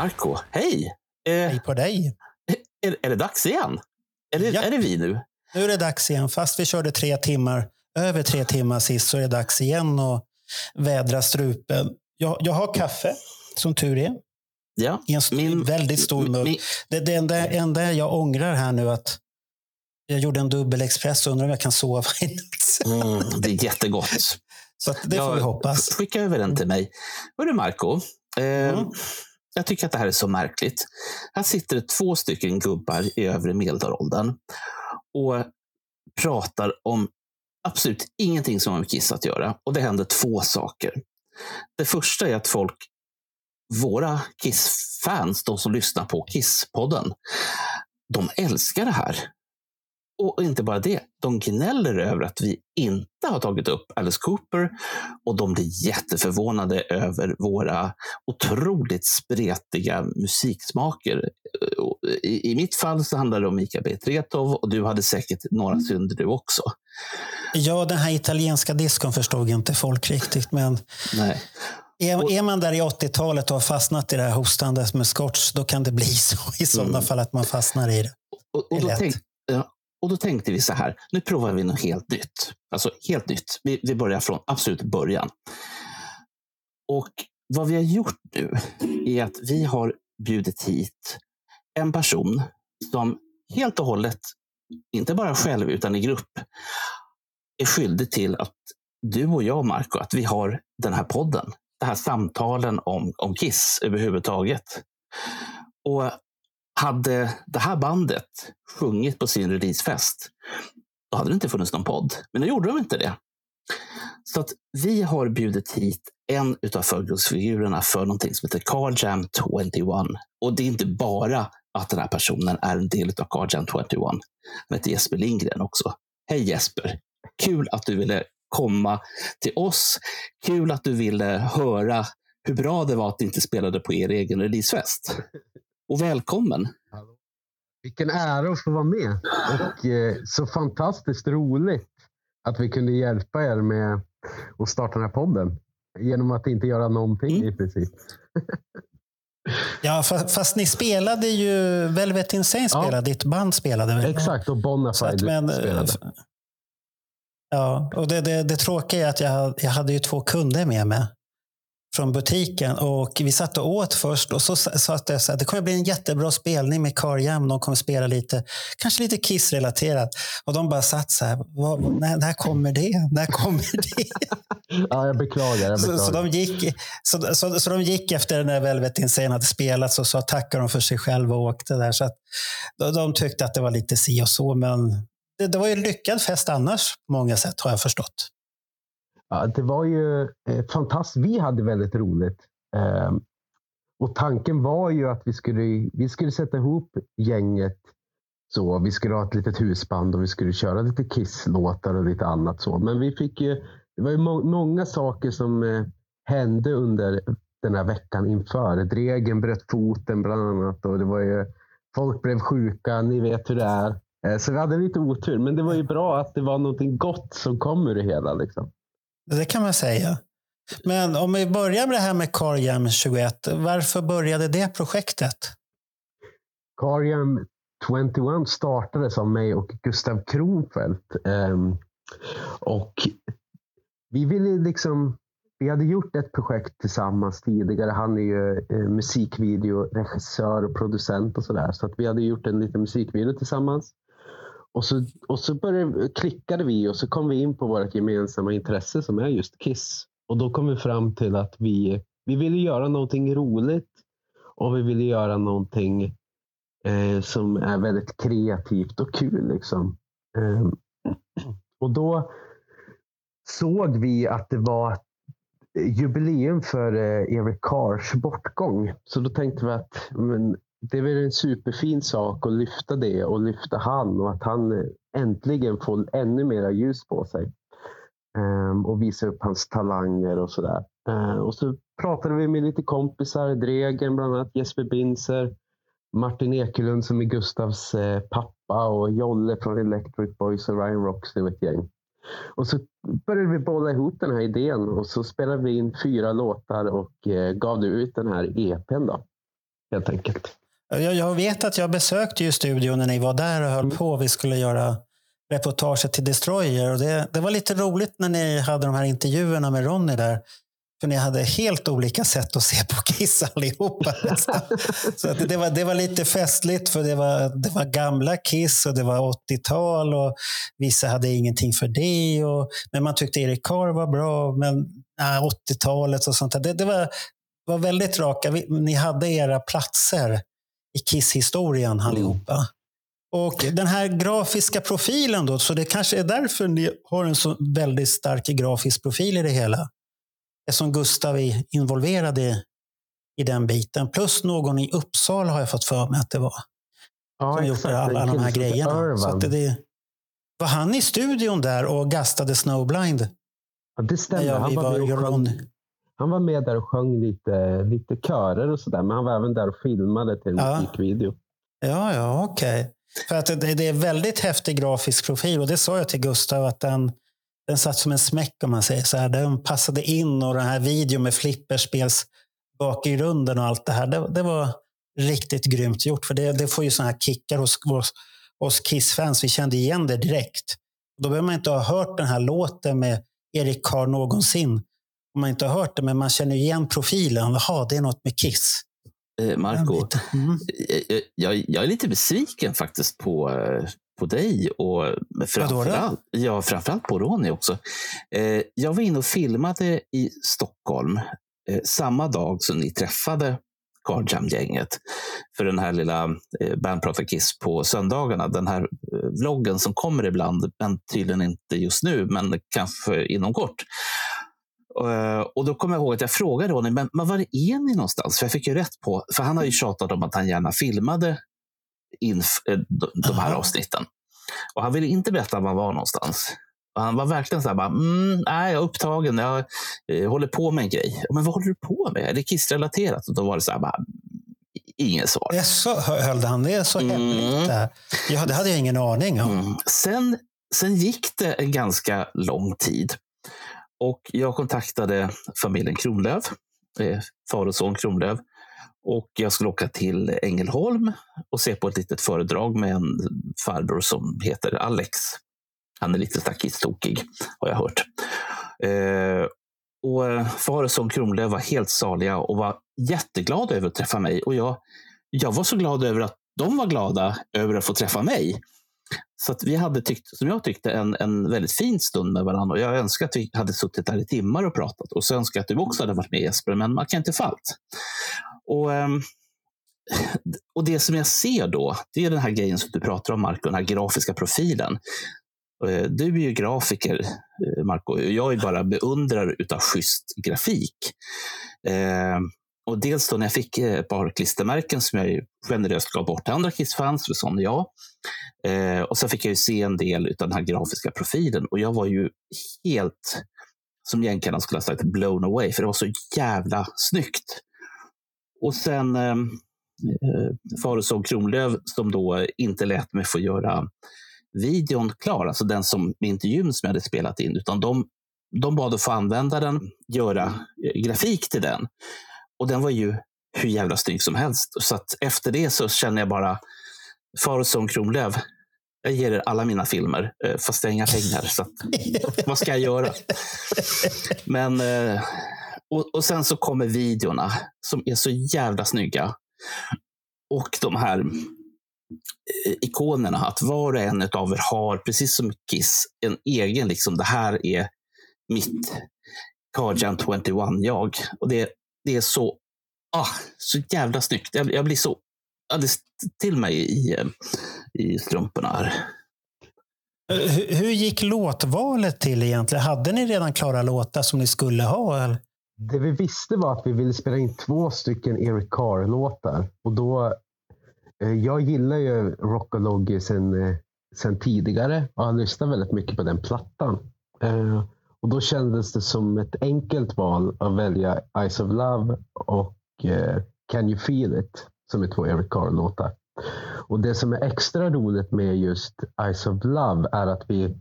Marco, hej! Eh, Hej på dig. är, är det dags igen? Är det, Japp. är det vi nu? Nu är det dags igen. Fast vi körde tre timmar, över tre timmar sist, så är det dags igen att vädra strupen. Jag, jag har kaffe, som tur är. Ja. I en st- väldigt stor mugg. min- Det, det enda, enda jag ångrar här nu att jag gjorde en dubbel espresso. Undrar om jag kan sova i natt. Mm, det är jättegott. Så det får vi hoppas. sk- Skicka över den till mig. Hörru Marco, eh, Mm jag tycker att det här är så märkligt. Här sitter det två stycken gubbar i övre medelåldern och pratar om absolut ingenting som har med Kiss att göra. Och det händer två saker. Det första är att folk, våra Kiss-fans, de som lyssnar på Kiss-podden, de älskar det här. Och inte bara det, de gnäller över att vi inte har tagit upp Alice Cooper och de blir jätteförvånade över våra otroligt spretiga musiksmaker. I, I mitt fall så handlar det om Mika Betretov och du hade säkert några synder du också. Ja, den här italienska diskon förstod inte folk riktigt. Men Nej. är, är man där i 80-talet och har fastnat i det här hostandet med scotch, då kan det bli så i sådana Mm. fall att man fastnar i det. Och, och, då tänk, och då tänkte vi så här, nu provar vi något helt nytt. Alltså helt nytt. Vi, vi börjar från absolut början. Och vad vi har gjort nu är att vi har bjudit hit en person som helt och hållet, inte bara själv utan i grupp, är skyldig till att du och jag, Marco, att vi har den här podden. Det här samtalen om, om Kiss överhuvudtaget. Och hade det här bandet sjungit på sin releasefest, då hade det inte funnits någon podd. Men nu gjorde de inte det. Så att vi har bjudit hit en av förgrundsfigurerna för någonting som heter Car Jam 21. Och det är inte bara att den här personen är en del av Car Jam 21. Han heter Jesper Lindgren också. Hej Jesper! Kul att du ville komma till oss. Kul att du ville höra hur bra det var att du inte spelade på er egen releasefest. Och välkommen! Vilken ära att få vara med. Och eh, så fantastiskt roligt att vi kunde hjälpa er med att starta den här podden. Genom att inte göra någonting Mm. i princip. Ja, fast, fast ni spelade ju, Velvet Insane Ja. spelade, ditt band spelade väl? Exakt, och Bonafide att, men, spelade. Ja, och det, det, det tråkiga är att jag, jag hade ju två kunder med mig från butiken och vi satt och åt först och så sa att det, så här, det kommer bli en jättebra spelning med Car Jam. De kommer spela lite, kanske lite Kiss-relaterat. Och de bara satt så här, när, när kommer det? När kommer det? Ja, jag beklagar. Jag Så, beklagar. så, de gick, så, så, så de gick efter när Velvet Insane hade spelats och så tackade de för sig själva och åkte där. Så att, de, de tyckte att det var lite si och så, men det, det var ju en lyckad fest annars på många sätt har jag förstått. Ja, det var ju eh, fantastiskt. Vi hade väldigt roligt. Ehm, och tanken var ju att vi skulle, vi skulle sätta ihop gänget så. Vi skulle ha ett litet husband och vi skulle köra lite Kiss-låtar och lite annat så. Men vi fick ju, det var ju må- många saker som eh, hände under den här veckan inför. Dregen bröt foten bland annat och det var ju, folk blev sjuka. Ni vet hur det är. Eh, så vi hade lite otur, men det var ju bra att det var någonting gott som kom ur det hela. Liksom. Det kan man säga. Men om vi börjar med det här med Carjam 21. Varför började det projektet? Carjam 21 startades av mig och Gustav Kronfeldt. Ehm, och vi ville liksom, vi hade gjort ett projekt tillsammans tidigare. Han är ju eh, musikvideoregissör och producent och sådär. Så att vi hade gjort en liten musikvideo tillsammans. Och så, och så började, klickade vi och så kom vi in på vårt gemensamma intresse som är just Kiss. Och då kom vi fram till att vi, vi ville göra någonting roligt och vi ville göra någonting eh, som är väldigt kreativt och kul. Liksom. Eh, och då såg vi att det var jubileum för eh, Eric Cars bortgång. Så då tänkte vi att men, det är väl en superfin sak att lyfta det och lyfta han och att han äntligen får ännu mera ljus på sig. Ehm, och visa upp hans talanger och sådär. Ehm, och så pratade vi med lite kompisar, Dregen bland annat, Jesper Binzer, Martin Ekelund som är Gustavs eh, pappa och Jolle från Electric Boys och Ryan Roxy och ett gäng. Och så började vi bolla ihop den här idén och så spelade vi in fyra låtar och eh, gav ut den här EPn då. Helt enkelt. Jag, jag vet att jag besökte ju studion när ni var där och höll Mm. på. Vi skulle göra reportaget till Destroyer. Och det, det var lite roligt när ni hade de här intervjuerna med Ronny där. För ni hade helt olika sätt att se på Kiss allihopa. Så att det, var, det var lite festligt för det var, det var gamla Kiss och det var 80-tal och vissa hade ingenting för det. Och, men man tyckte Erik Carr var bra, men nej, 80-talet och sånt där. Det, det var, var väldigt raka. Ni hade era platser i Kiss-historien allihopa. Och den här grafiska profilen då, så det kanske är därför ni har en så väldigt stark grafisk profil i det hela. Eftersom Gustav är involverad i, i den biten. Plus någon i Uppsala har jag fått för mig att det var. Ja, Som alla, En alla de här grejerna. Så att det, var han i studion där och gastade Snowblind? Ja, det stämmer. Han var, var, med och sjöng. Han var med där och sjöng lite, lite körer och sådär. Men han var även där och filmade till en Ja. musikvideo. Ja, ja, okej. För att det, det är väldigt häftig grafisk profil och det sa jag till Gustav att den, den satt som en smäck om man säger så här. Den passade in och den här videon med flipperspels bakgrunden och allt det här. Det, det var riktigt grymt gjort för det, det får ju såna här kickar hos, hos, hos Kiss-fans. Vi kände igen det direkt. Då behöver man inte ha hört den här låten med Erik Carr någonsin. Om man inte har hört det, men man känner igen profilen. Jaha, det är något med Kiss. Eh, Marco, Mm. jag, jag, jag är lite besviken faktiskt på, eh, på dig och framförallt, ja, framförallt på Ronny också. Eh, jag var inne och filmade i Stockholm eh, samma dag som ni träffade Carl Jam-gänget för den här lilla eh, Band Pratar Kiss på söndagarna. Den här eh, vloggen som kommer ibland, men tydligen inte just nu, men kanske inom kort. Eh, Och då kommer jag ihåg att jag frågade Ronny, men, men var är ni någonstans? För jag fick ju rätt på, för han har ju tjatat om att han gärna filmade in, eh, de, här Aha. avsnitten. Och han ville inte berätta var han var någonstans. Och han var verkligen så här, bara, mm, nej, jag är upptagen, jag eh, håller på med en grej. Men vad håller du på med? Är det kissrelaterat? Och då var det så här, bara, inget svar. Det så, höll han det så Mm. hemligt där. Ja, det hade jag ingen aning om. Mm. Sen, sen gick det en ganska lång tid. Och jag kontaktade familjen Kronlöf, eh, far och son Kronlöf. Och jag skulle åka till Ängelholm och se på ett litet föredrag med en farbror som heter Alex. Han är lite stackistokig, har jag hört. Eh, och eh, far och son Kronlöf var helt saliga och var jätteglada över att träffa mig. Och jag, jag var så glad över att de var glada över att få träffa mig. Så att vi hade tyckt, som jag tyckte, en, en väldigt fin stund med varandra. Och jag önskar att vi hade suttit där i timmar och pratat. Och så önskar jag att du också hade varit med Jesper, men man kan inte få allt. Och, ehm, och det som jag ser då, det är den här grejen som du pratar om, Marco, den här grafiska profilen. Eh, du är ju grafiker, eh, Marco. Jag är bara beundrare utav schysst grafik. Ehm, och dels då när jag fick eh, ett par klistermärken som jag generöst gav bort till andra Kiss-fans, för sån är jag. Eh, och så fick jag ju se en del av den här grafiska profilen och jag var ju helt, som jänkarna skulle ha sagt, blown away, för det var så jävla snyggt. Och sen eh, eh, Kronlöv Kronlöf som då inte lät mig få göra videon klar, alltså den som med intervjun som jag hade spelat in, utan de, de bad att få använda den, göra eh, grafik till den. Och den var ju hur jävla snygg som helst. Så att efter det så känner jag bara, far och son Kronlöf, jag ger er alla mina filmer, eh, fast jag har inga pengar. Så att, vad ska jag göra? Men, eh, och, och sen så kommer videorna som är så jävla snygga. Och de här eh, ikonerna, att var och en av er har, precis som Kiss, en egen, liksom, det här är mitt Carjan 21-jag. Och det, det är så, ah, så jävla snyggt. Jag, jag blir så alldeles till mig i, eh, i strumporna här. Hur, hur gick låtvalet till egentligen? Hade ni redan klara låtar som ni skulle ha? Eller? det vi visste var att vi ville spela in två stycken Eric Carr-låtar. Och då, eh, jag gillar ju Rockologgy sen, eh, sen tidigare och har lyssnat väldigt mycket på den plattan. Och då kändes det som ett enkelt val att välja Eyes of Love och eh, Can You Feel It som är två Eric Carr-låtar. Och det som är extra roligt med just Eyes of Love är att vi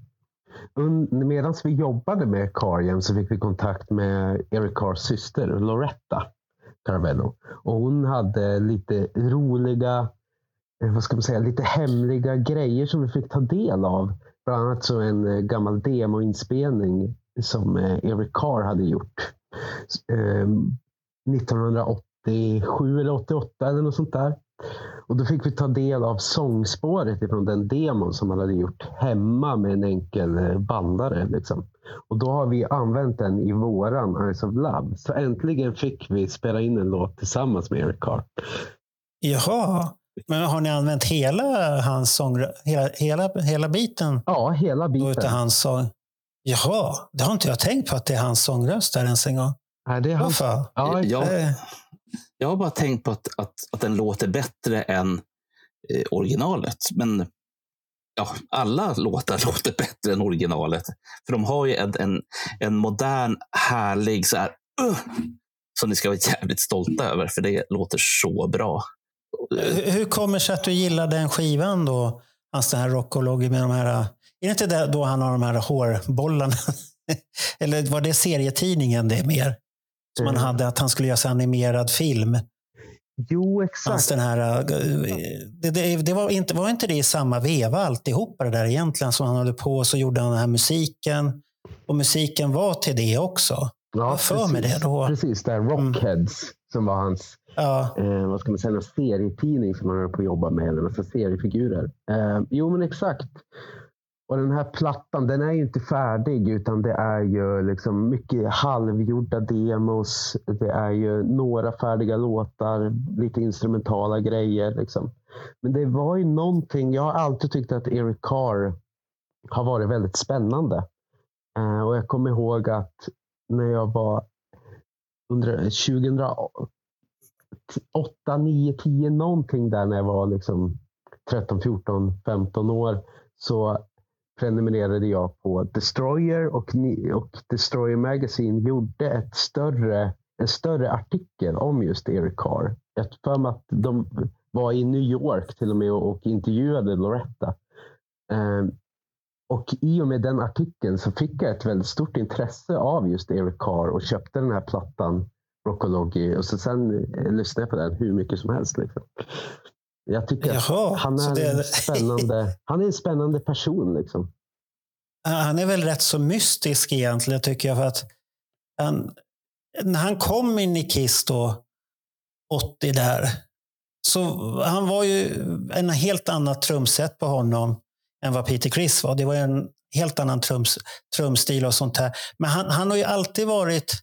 Medan vi jobbade med Carjen så fick vi kontakt med Eric Carrs syster Loretta Caravello. Och hon hade lite roliga, eh, vad ska man säga, lite hemliga grejer som vi fick ta del av. Bland annat så en eh, gammal demoinspelning som eh, Eric Carr hade gjort. 1987 eller 88 eller något sånt där. Och då fick vi ta del av sångspåret ifrån den demon som han hade gjort hemma med en enkel eh, bandare. Liksom. Och då har vi använt den i våran Eyes of Love. Så äntligen fick vi spela in en låt tillsammans med Eric Carr. Jaha, men har ni använt hela hans sång, hela, hela, hela biten? Ja, hela biten. Utav hans sång? Jaha, det har inte jag tänkt på att det är hans sångröst där ens en gång. Nej, det är hans... Varför? Ja, Jag, Eh, jag har bara tänkt på att, att, att den låter bättre än eh, originalet. Men ja, alla låtar låter bättre än originalet. För de har ju en, en, en modern, härlig så här, uh, som ni ska vara jävligt stolta över. För det låter så bra. Hur hur kommer det sig att du gillar den skivan då? Hans den här rockologgi med de här... Är det inte då han har de här hårbollarna? Eller var det serietidningen det mer? Som han Mm. hade att han skulle göra animerad film. Jo, Fanns exakt. den här, eh, det, det, det var, inte, var inte det i samma veva alltihopa det där egentligen som han höll på så gjorde han den här musiken. Och musiken var till det också. Ja, har för mig det då. Mm. Precis, där Rockheads som var hans Ja, eh, vad ska man säga, serietidning som han höll på att jobba med, eller massa seriefigurer. Eh, jo, men exakt. Och den här plattan, den är ju inte färdig utan det är ju liksom mycket halvgjorda demos. Det är ju några färdiga låtar, lite instrumentala grejer. Liksom. Men det var ju någonting, jag har alltid tyckt att Eric Carr har varit väldigt spännande. Eh, och jag kommer ihåg att när jag var under 2008, 9, 10 någonting där när jag var liksom 13, 14, 15 år så prenumererade jag på Destroyer och, och Destroyer Magazine gjorde ett större, en större artikel om just Eric Carr. Jag har för mig att de var i New York till och med och, och intervjuade Loretta. Um, och i och med den artikeln så fick jag ett väldigt stort intresse av just Eric Carr och köpte den här plattan Rockology och så sen eh, lyssnade jag på den hur mycket som helst. Liksom. Jag tycker att Jaha, han så är, det- en spännande, han är en spännande person. Liksom. han är väl rätt så mystisk egentligen tycker jag. För att han, när han kom in i Kiss då, 80 där, så han var ju en helt annat trumset på honom än vad Peter Criss var. Det var en helt annan trums, trumstil och sånt här. Men han, han har ju alltid varit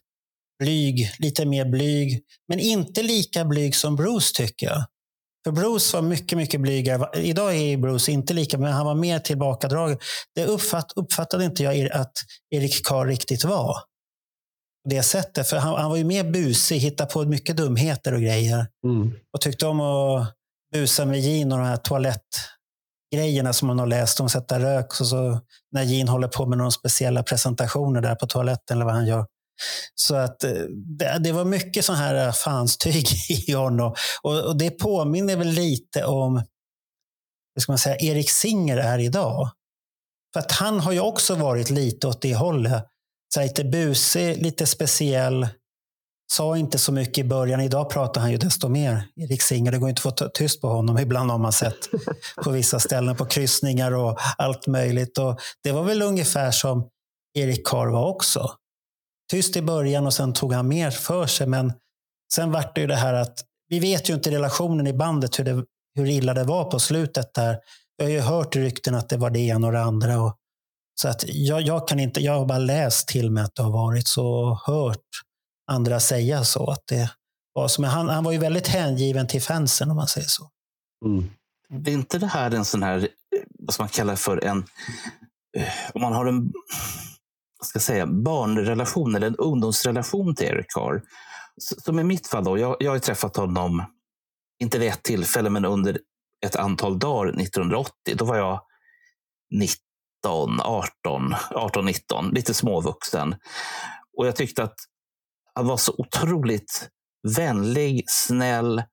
blyg, lite mer blyg, men inte lika blyg som Bruce tycker jag. För Bruce var mycket, mycket blygare. Idag är Bruce inte lika, men han var mer tillbakadragen. Det uppfatt, uppfattade inte jag att Erik Carr riktigt var. Det sättet. För han, han var ju mer busig, hittade på mycket dumheter och grejer. Mm. Och tyckte om att busa med Gene och de här toalettgrejerna som man har läst om, sätta rök. Och så när Gene håller på med några speciella presentationer där på toaletten eller vad han gör. Så att eh, det, det var mycket sån här eh, fanstyg i honom. Och, och det påminner väl lite om hur ska man säga, Erik Singer är idag. För att han har ju också varit lite åt det hållet. Så lite busig, lite speciell. Sa inte så mycket i början. Idag pratar han ju desto mer. Erik Singer, det går inte att få tyst på honom. Ibland har man sett på vissa ställen på kryssningar och allt möjligt. Och det var väl ungefär som Erik Carr var också. Tyst i början och sen tog han mer för sig. Men sen vart det ju det här att vi vet ju inte relationen i bandet hur, det, hur illa det var på slutet där. Jag har ju hört rykten att det var det ena och det andra. Och, så att jag, jag kan inte, jag har bara läst till mig att det har varit så och hört andra säga så. Att det var så. Men han, han var ju väldigt hängiven till fansen om man säger så. Mm. Det är inte det här en sån här, vad ska man kalla det för, en... Eh, om man har en ska jag säga, barnrelation eller en ungdomsrelation till Eric Carr. Som i mitt fall, då, jag, jag har träffat honom, inte vid ett tillfälle, men under ett antal dagar 1980. Då var jag 19, 18, 18, 19, lite småvuxen. Och jag tyckte att han var så otroligt vänlig, snäll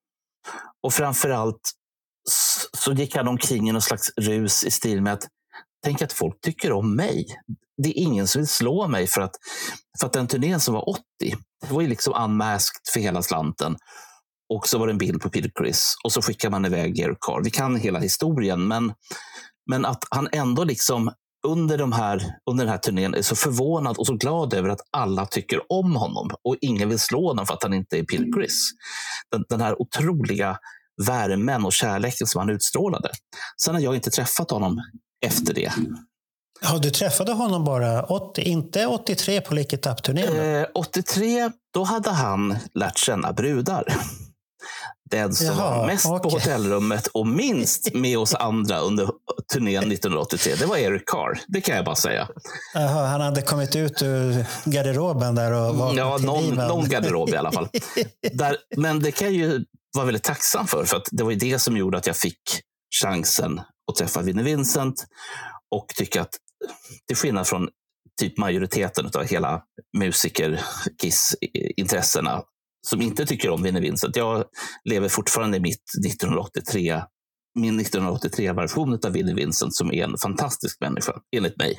och framför allt så gick han omkring i någon slags rus i stil med att tänk att folk tycker om mig. Det är ingen som vill slå mig för att, för att den turnén som var 80, det var ju liksom unmasked för hela slanten. Och så var det en bild på Peter Chris och så skickar man iväg Eric Carr. Vi kan hela historien, men, men att han ändå liksom under, de här, under den här turnén är så förvånad och så glad över att alla tycker om honom och ingen vill slå honom för att han inte är Peter Chris. Den, den här otroliga värmen och kärleken som han utstrålade. Sen har jag inte träffat honom efter det. Ja, du träffade honom bara 80, inte 83 på Lick It Up-turnén? Eh, 83, då hade han lärt känna brudar. Den som Jaha, var mest på okej. hotellrummet och minst med oss andra under turnén 1983, det var Eric Carr. Det kan jag bara säga. Jaha, han hade kommit ut ur garderoben där och var Ja, någon, liven. någon garderob i alla fall. Där, men det kan jag ju vara väldigt tacksam för, för att det var ju det som gjorde att jag fick chansen att träffa Vinnie Vincent och tycka att till skillnad från typ majoriteten av hela musiker-kiss-intressena som inte tycker om Vinnie Vincent. Jag lever fortfarande i mitt 1983, min 1983-version av Vinnie Vincent som är en fantastisk människa, enligt mig.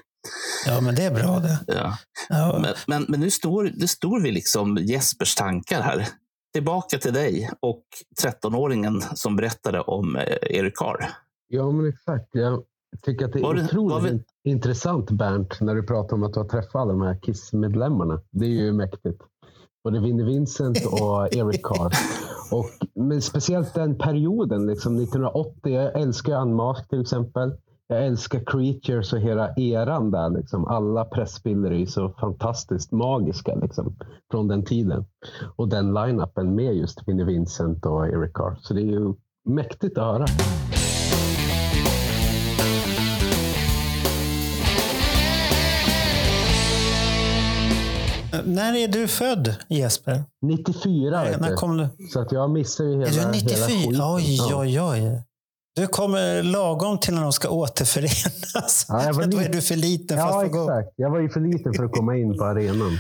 Ja, men det är bra det. Ja. Ja. Men, men, men nu, står, nu står vi liksom Jespers tankar här. Tillbaka till dig och 13-åringen som berättade om eh, Eric Carr. Ja, men exakt. Jag tycker att det är Var det- otroligt var vi- in- intressant, Bernt, när du pratar om att du har träffat alla de här Kiss-medlemmarna. Det är ju mäktigt. Både Vinnie Vincent och Eric Carr. Och, men speciellt den perioden, liksom 1980. Jag älskar Unmasked till exempel. Jag älskar Creatures och hela eran där. Liksom. Alla pressbilder är så fantastiskt magiska liksom, från den tiden. Och den line-upen med just Vinnie Vincent och Eric Carr. Så det är ju mäktigt att höra. När är du född, Jesper? 94 vet När kom du? Så att jag missar ju hela, Är du hela 94? skiten. Oj, oj, oj. Du kommer lagom till när de ska återförenas. Ja, jag var Då är du för liten för Ja, gå. exakt. Jag var ju för liten för att komma in på arenan.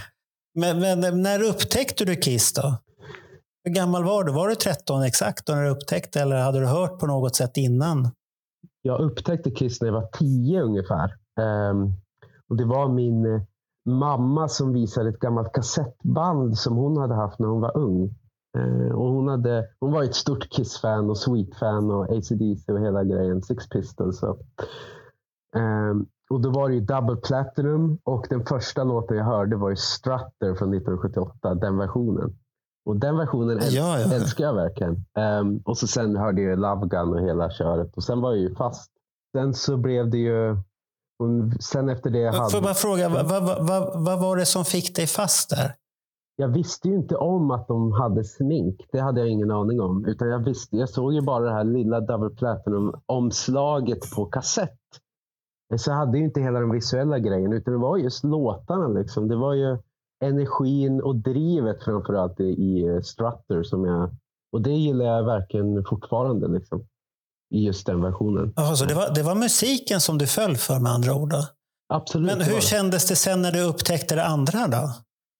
Men, men när upptäckte du Kiss då? Hur gammal var du? Var du 13 exakt när du upptäckte eller hade du hört på något sätt innan? Jag upptäckte Kiss när jag var 10 ungefär. Ehm, och det var min mamma som visade ett gammalt kassettband som hon hade haft när hon var ung. Eh, och hon, hade, hon var ett stort Kiss-fan och Sweet-fan och AC/DC och hela grejen. Six Pistols. Och, ehm, och då var det ju Double Platinum och den första låten jag hörde var ju Strutter från 1978, den versionen. Och den versionen äl- Ja, ja. älskar jag verkligen. Ehm, och så sen hörde jag Love Gun och hela köret. Och sen var jag ju fast. Sen så blev det ju... Sen efter det Får jag hade... bara fråga, vad, vad, vad, vad var det som fick dig fast där? Jag visste ju inte om att de hade smink. Det hade jag ingen aning om. Utan jag, visste, jag såg ju bara det här lilla Double Platinum-omslaget på kassett. Så jag hade ju inte hela den visuella grejen. Utan det var just låtarna. Liksom. Det var ju energin och drivet framförallt i, i Strutter. Som jag, och det gillar jag verkligen fortfarande. Liksom, I just den versionen. Jaha, så det, var, det var musiken som du föll för med andra ord? Då. Absolut. Men hur det. kändes det sen när du upptäckte det andra då?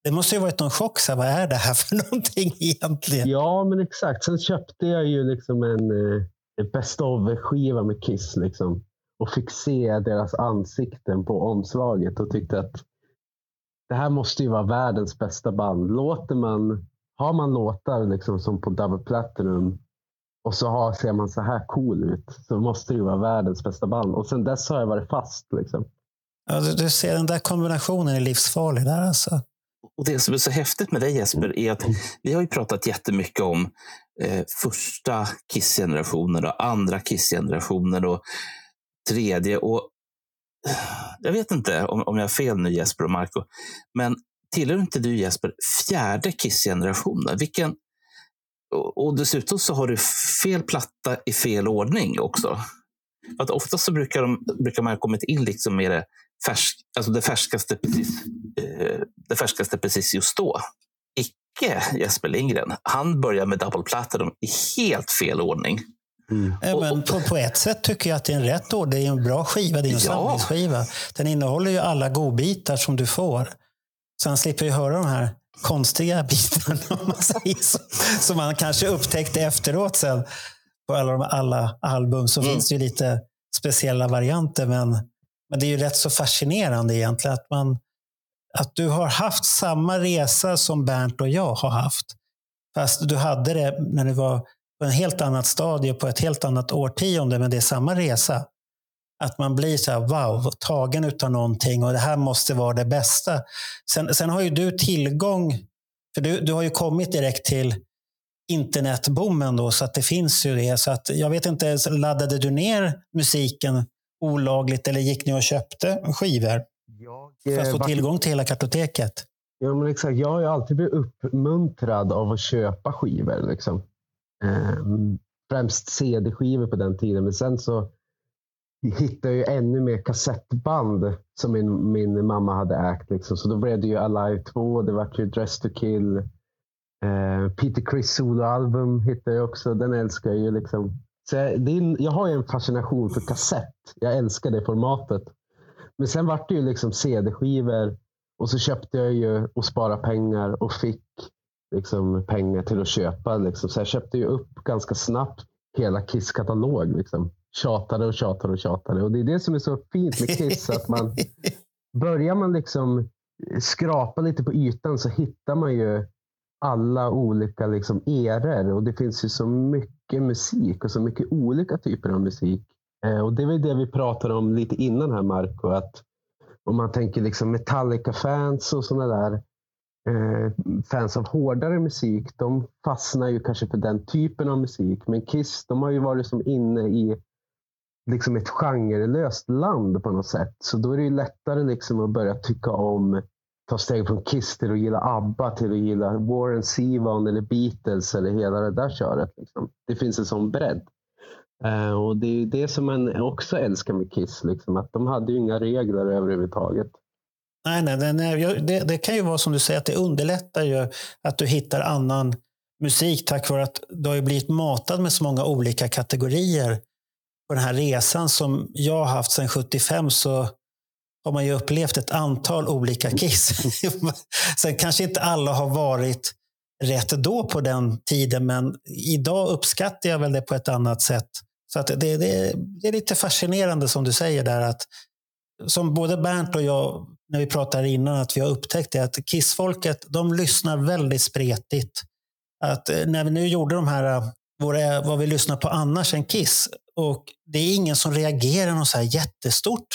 Det måste ju varit någon chock. Så vad är det här för någonting egentligen? Ja, men exakt. Sen köpte jag ju liksom en, eh, en Best of-skiva med Kiss. Liksom, och fick se deras ansikten på omslaget och tyckte att det här måste ju vara världens bästa band. Låter man, har man låtar liksom som på Double Platinum och så har, ser man så här cool ut så måste det ju vara världens bästa band. Och sen dess har jag varit fast. Liksom. Ja, du, du ser, den där kombinationen är livsfarlig där alltså. Och Det som är så häftigt med dig Jesper är att vi har ju pratat jättemycket om eh, första Kiss-generationen och andra Kiss-generationer och tredje. Och jag vet inte om, om jag har fel nu Jesper och Marco, men tillhör inte du Jesper fjärde Kiss-generationen? Vilken, och, och dessutom så har du fel platta i fel ordning också. För att ofta så brukar, de, brukar man ha kommit in liksom med det, färsk, alltså det färskaste precis eh, det färskaste precis just då. Icke Jesper Lindgren. Han börjar med Double Platinum i helt fel ordning. Ja, men på, på ett sätt tycker jag att det är en rätt ord. Det är en bra skiva. Det är en Ja. samlingsskiva. Den innehåller ju alla godbitar som du får. Sen slipper vi höra de här konstiga bitarna, om man säger så. Som man kanske upptäckte efteråt sen. På alla, de, alla album så Mm. finns det ju lite speciella varianter. Men, men det är ju rätt så fascinerande egentligen. Att, man, att du har haft samma resa som Bernt och jag har haft. Fast du hade det när du var på en helt annat stadie, på ett helt annat årtionde, men det är samma resa. Att man blir så här, wow, tagen utav någonting och det här måste vara det bästa. Sen, sen har ju du tillgång, för du, du har ju kommit direkt till internetboomen då, så att det finns ju det. Så att jag vet inte, laddade du ner musiken olagligt eller gick ni och köpte skivor för att få vart- tillgång till hela kartoteket? Ja, men exakt. Jag har ju alltid blivit uppmuntrad av att köpa skivor. Liksom. Ehm, främst CD-skivor på den tiden. Men sen så hittade jag ju ännu mer kassettband som min, min mamma hade ägt. Liksom. Så då blev det ju Alive 2, det var ju Dress to kill. Eh, Peter Criss soloalbum hittade jag också. Den älskar jag ju. Liksom. Så jag, det är, jag har ju en fascination för kassett. Jag älskar det formatet. Men sen vart det ju liksom CD-skivor och så köpte jag ju och sparade pengar och fick liksom pengar till att köpa. Liksom. Så jag köpte ju upp ganska snabbt hela Kiss-katalog. Liksom. Tjatade och tjatade och tjatade. Och det är det som är så fint med Kiss. att man Börjar man liksom skrapa lite på ytan så hittar man ju alla olika liksom eror. Och det finns ju så mycket musik och så mycket olika typer av musik. Eh, och det var det vi pratade om lite innan här Marco. Att om man tänker liksom Metallica-fans och sådana där eh, fans av hårdare musik. De fastnar ju kanske för den typen av musik. Men Kiss, de har ju varit som inne i liksom ett genrelöst land på något sätt. Så då är det ju lättare liksom att börja tycka om, ta steg från Kiss till att gilla ABBA, till att gilla Warren Zevon eller Beatles eller hela det där köret. Liksom. Det finns en sån bredd. Uh, och det är ju det som man också älskar med Kiss, liksom, att de hade ju inga regler överhuvudtaget. Nej, nej, nej, nej. Det, det kan ju vara som du säger, att det underlättar ju att du hittar annan musik tack vare att du har ju blivit matad med så många olika kategorier. På den här resan som jag har haft sedan 75 så har man ju upplevt ett antal olika Kiss. Sen kanske inte alla har varit rätt då på den tiden, men idag uppskattar jag väl det på ett annat sätt. Så att det, det, det är lite fascinerande som du säger där att som både Bernt och jag, när vi pratade innan, att vi har upptäckt det att Kissfolket, de lyssnar väldigt spretigt. Att eh, när vi nu gjorde de här, eh, våra, vad vi lyssnar på annars än Kiss, och det är ingen som reagerar något så här jättestort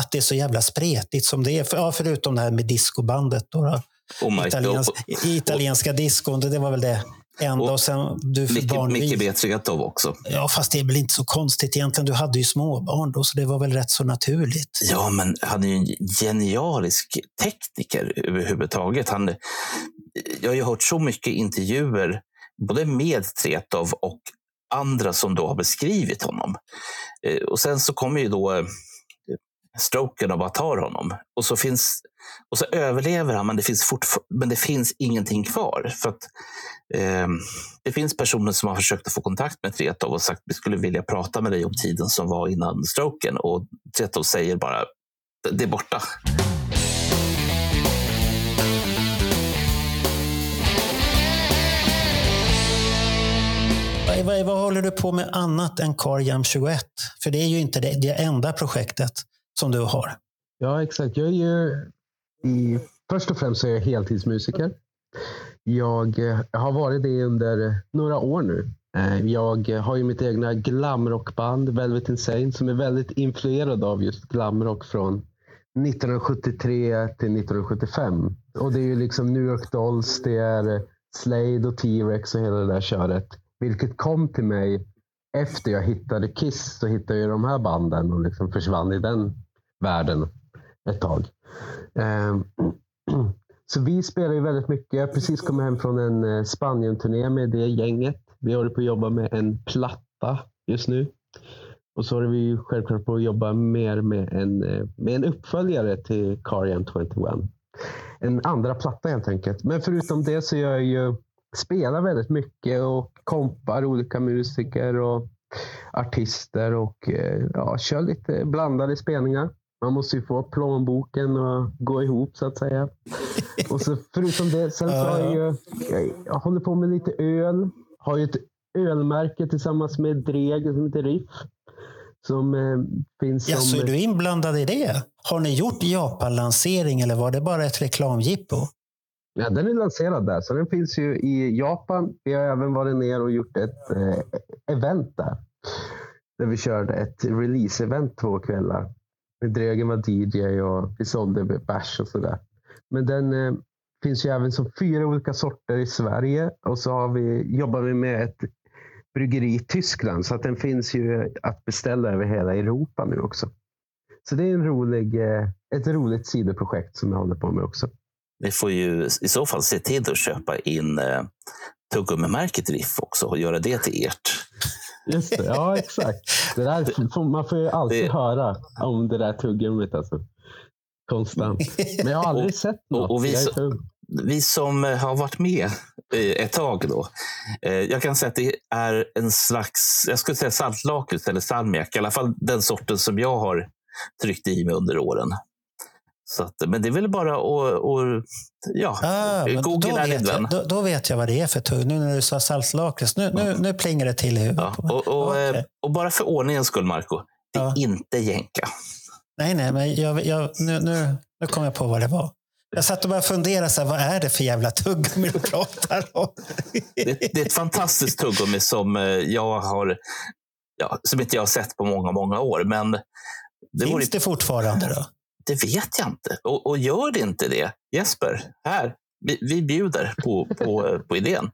att det är så jävla spretigt som det är. För, ja, förutom det här med discobandet. Då, då. Oh Italiens, italienska diskon, det, var väl det enda. Och Och sen du Micke, Micke också. Ja, fast det är väl inte så konstigt egentligen. Du hade ju småbarn då, så det var väl rätt så naturligt. Ja, men han är ju en genialisk tekniker överhuvudtaget. Han, jag har ju hört så mycket intervjuer, både med Tretov och andra som då har beskrivit honom. Eh, Och sen så kommer ju då eh, stroken och bara tar honom. Och så, finns, och så överlever han, men det finns, men det finns ingenting kvar. För att, eh, det finns personer som har försökt att få kontakt med Tretov och sagt vi skulle vilja prata med dig om tiden som var innan stroken. Och Tretov säger bara det är borta. Vad, vad, vad håller du på med annat än CarJam 21? För det är ju inte det, det enda projektet som du har. Ja, exakt. Jag är ju i, först och främst så är jag heltidsmusiker. Jag eh, har varit det under några år nu. Eh, jag har ju mitt egna glamrockband, Velvet Insane, som är väldigt influerad av just glamrock från 1973 till 1975. Och det är ju liksom New York Dolls, det är Slade och T-Rex och hela det där köret. Vilket kom till mig efter jag hittade Kiss, så hittade jag de här banden och liksom försvann i den världen ett tag. Ehm, så vi spelar ju väldigt mycket. Jag har precis kommit hem från en eh, Spanien-turné med det gänget. Vi håller på att jobba med en platta just nu. Och så håller vi ju självklart på att jobba mer med en, eh, med en uppföljare till Carian 21. en andra platta helt enkelt. Men förutom det så gör jag ju spelar väldigt mycket och kompar olika musiker och artister och eh, ja, kör lite blandade spelningar. Man måste ju få plånboken att gå ihop så att säga. Och så förutom det, sen så har jag ju, jag, håller på med lite öl. Har ju ett ölmärke tillsammans med Dreg som heter Riff. Som eh, finns Ja, så som... är du inblandad i det? Har ni gjort Japan-lansering eller var det bara ett reklamjippo? Ja, den är lanserad där, så den finns ju i Japan. Vi har även varit ner och gjort ett eh, event där. Där vi körde ett release-event två kvällar. Med Dregen var DJ och vi sålde bärs och sådär. Men den eh, finns ju även som fyra olika sorter i Sverige. Och så har vi, jobbar vi med ett bryggeri i Tyskland. Så att den finns ju att beställa över hela Europa nu också. Så det är en rolig, eh, ett roligt sidoprojekt som jag håller på med också. Ni får ju i så fall se till att köpa in eh, tuggummimärket Riff också och göra det till ert. Just det, ja exakt. Det där, man får ju alltid Det- höra om det där tuggummit. Alltså. Konstant. Men jag har aldrig Och- sett och- något. och vi Jag är så-. Vi som eh, har varit med eh, ett tag då. eh, Jag kan säga att det är en slags, jag skulle säga saltlakrits eller salmiak. I alla fall den sorten som jag har tryckt i mig under åren. Så att, men det är väl bara att, ja, Ah, men då, Google är din vet vän. jag, då, då vet jag vad det är för tugg. Nu när du sa saltlakrits, nu, nu, nu plingar det till i huvudet Ja, och, och, Okej. eh, och bara för ordningens skull, Marco. Det är Ja. inte jänka. Nej, nej, men jag, jag, nu, nu, nu kom jag på vad det var. Jag satt och bara funderade, så här, vad är det för jävla tuggummi du pratar om? Det, det är ett fantastiskt tuggummi som eh, jag har, ja, som inte jag har sett på många, många år. Men det, vore, Finns det fortfarande då? Det vet jag inte. Och, och gör det inte det, Jesper, här, vi, vi bjuder på, på, på idén.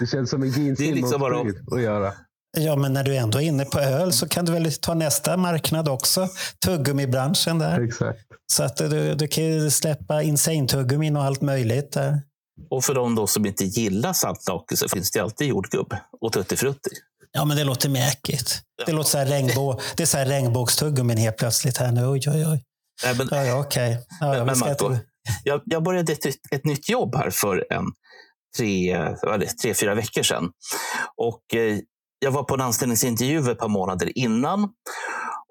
Det känns som en är liksom bara- att göra. Ja, men när du ändå är inne på öl så kan du väl ta nästa marknad också. Tuggummibranschen där. Exakt. Så att du, du kan ju släppa insane-tuggummin och allt möjligt där. Och för de då som inte gillar saltlakrits så finns det alltid jordgubb och tuttifrutti. Ja, men det låter mäkigt. Det låter så här regnbå, det är så här regnbågstuggummin helt plötsligt här nu. Oj, oj, oj. Nej, men, Ja, ja, okej. Ja, Men- men Marco, jag, jag började ett, nytt- ett nytt jobb här för en tre, eller, tre fyra veckor sedan. Och, eh, jag var på en anställningsintervju ett par månader innan.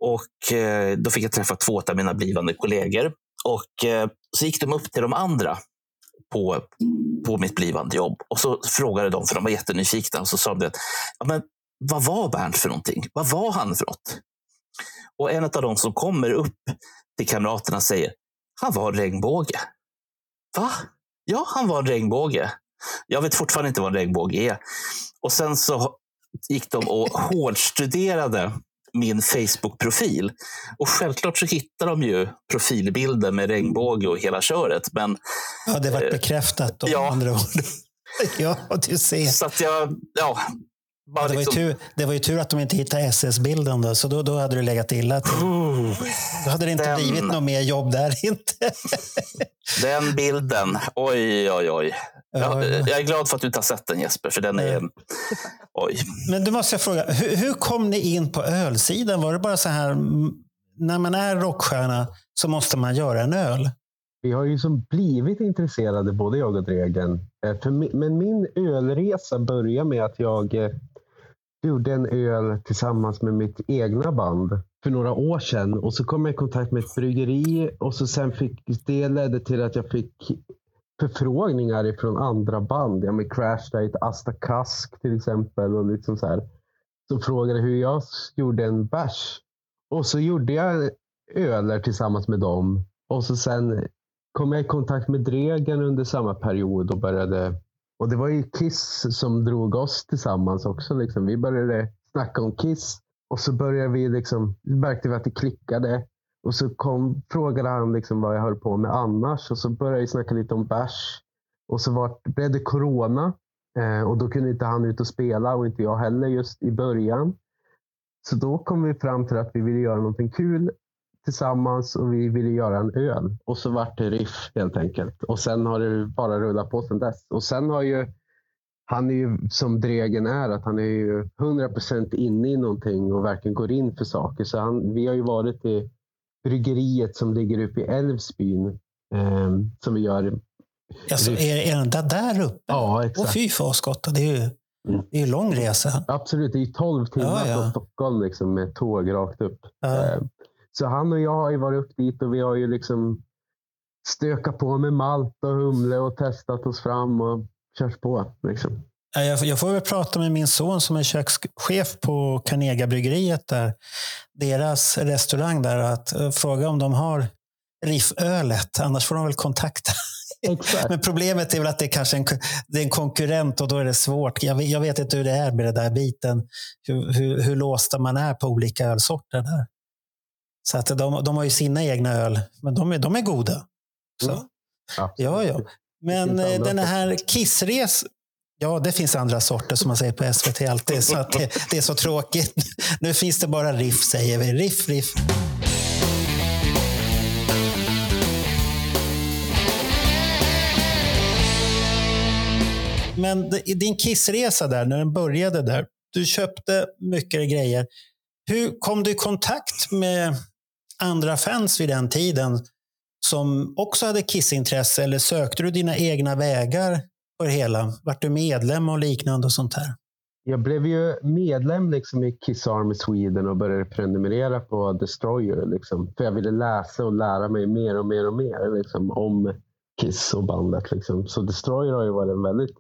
Och eh, Då fick jag träffa två av mina blivande kollegor. Och eh, Så gick de upp till de andra på, på mitt blivande jobb. Och så frågade de, för de var jättenyfikna, och så sa de att ja, men, vad var Bernt för någonting? Vad var han för något? Och en av de som kommer upp till kamraterna säger, han var en regnbåge. Va? Ja, han var en regnbåge. Jag vet fortfarande inte vad en regnbåge är. Och sen så gick de och hårdstuderade min Facebook-profil. Och självklart så hittar de ju profilbilden med regnbåge och hela köret. Men Ja, det vart bekräftat då, ja. andra ord. ja, du ser. så att jag, ja, bara Det var, ju liksom, tur, det var ju tur att de inte hittade SS-bilden då, så då, då hade du legat illa till. Oh, Då hade det inte Den- blivit något mer jobb där inte. den bilden. Oj, oj, oj. Ja, Ja, ja. jag är glad för att du inte har sett den Jesper, för den är... Oj. Men du måste jag fråga, hur, hur kom ni in på ölsidan? Var det bara så här, när man är rockstjärna så måste man göra en öl? Vi har ju som blivit intresserade, både jag och Dregen. Eh, men min ölresa började med att jag eh, gjorde en öl tillsammans med mitt egna band för några år sedan. Och så kom jag i kontakt med ett bryggeri och så sen fick det ledde till att jag fick förfrågningar ifrån andra band. Ja, med Crash Diet, Asta Kask till exempel. Och liksom så här. Så frågade hur jag gjorde en bärs. Och så gjorde jag öler tillsammans med dem. Och så sen kom jag i kontakt med Dregen under samma period och började och det var ju Kiss som drog oss tillsammans också. Liksom. Vi började snacka om Kiss och så började vi liksom, märkte vi att det klickade. Och så kom, frågade han liksom vad jag höll på med annars och så började vi snacka lite om bärs. Och så var, blev det corona eh, och då kunde inte han ut och spela och inte jag heller just i början. Så då kom vi fram till att vi ville göra någonting kul tillsammans och vi ville göra en öl. Och så vart det riff helt enkelt. Och sen har det bara rullat på sedan dess. Och sen har ju han är ju som Dregen är, att han är ju 100% inne i någonting och verkligen går in för saker. Så han, vi har ju varit i bryggeriet som ligger uppe i Älvsbyn. Eh, som vi gör Alltså, är, är den där, där uppe? Ja, exakt. fy fasgotta, det är ju Mm. det är ju lång resa. Absolut, det är ju 12 timmar Ja, ja. från Stockholm liksom, med tåg rakt upp. Ja. Eh, Så han och jag har ju varit upp dit och vi har ju liksom stökat på med malt och humle och testat oss fram och kört på. Liksom. Ja, Jag, får väl prata med min son som är kökschef på Carnegia-bryggeriet där. Deras restaurang där. Att eh, fråga om de har riffölet. Annars får de väl kontakta. Exakt. Men problemet är väl att det är kanske en, det är en konkurrent och då är det svårt. Jag, vet- jag vet inte hur det är med den där biten. Hur, hur, hur låsta man är på olika ölsorter där. Så att de, de har ju sina egna öl, men de är, de är goda. Så. Mm. Ja, ja. Men eh, den här kissres... Ja, det finns andra sorter som man säger på SVT alltid. Så att det, det är så tråkigt. Nu finns det bara riff, säger vi. Riff, riff. Men din kissresa där, när den började där. Du köpte mycket grejer. Hur kom du i kontakt med andra fans vid den tiden som också hade kissintresse eller sökte du dina egna vägar på det hela? Vart du medlem och liknande och sånt här? Jag blev ju medlem liksom i Kiss Army Sweden och började prenumerera på Destroyer. Liksom, för jag ville läsa och lära mig mer och mer och mer liksom, om Kiss och bandet. Liksom. Så Destroyer har ju varit en väldigt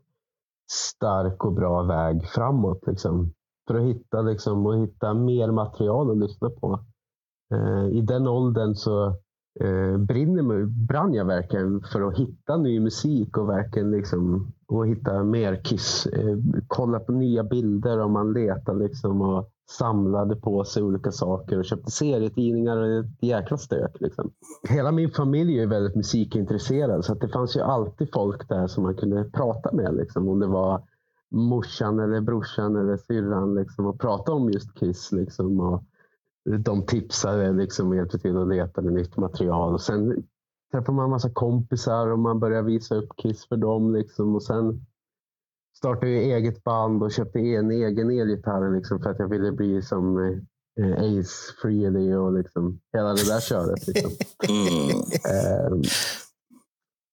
stark och bra väg framåt. Liksom, för att hitta, liksom, och hitta mer material att lyssna på. Eh, I den åldern så eh, brinner, brann jag verkligen för att hitta ny musik och verkligen liksom, och hitta mer Kiss. Eh, kolla på nya bilder och man letade liksom och samlade på sig olika saker och köpte serietidningar och ett jäkla stök. Liksom. Hela min familj är väldigt musikintresserad så att det fanns ju alltid folk där som man kunde prata med. Liksom, om det var morsan eller brorsan eller syrran liksom, och prata om just Kiss. Liksom, och de tipsade liksom, och hjälpte till att leta med nytt material. Och sen träffade man en massa kompisar och man började visa upp Kiss för dem. Liksom, och sen startade jag eget band och köpte en egen elgitarr liksom, för att jag ville bli som eh, Ace Frehley och liksom, hela det där köret. Liksom. Mm. Eh,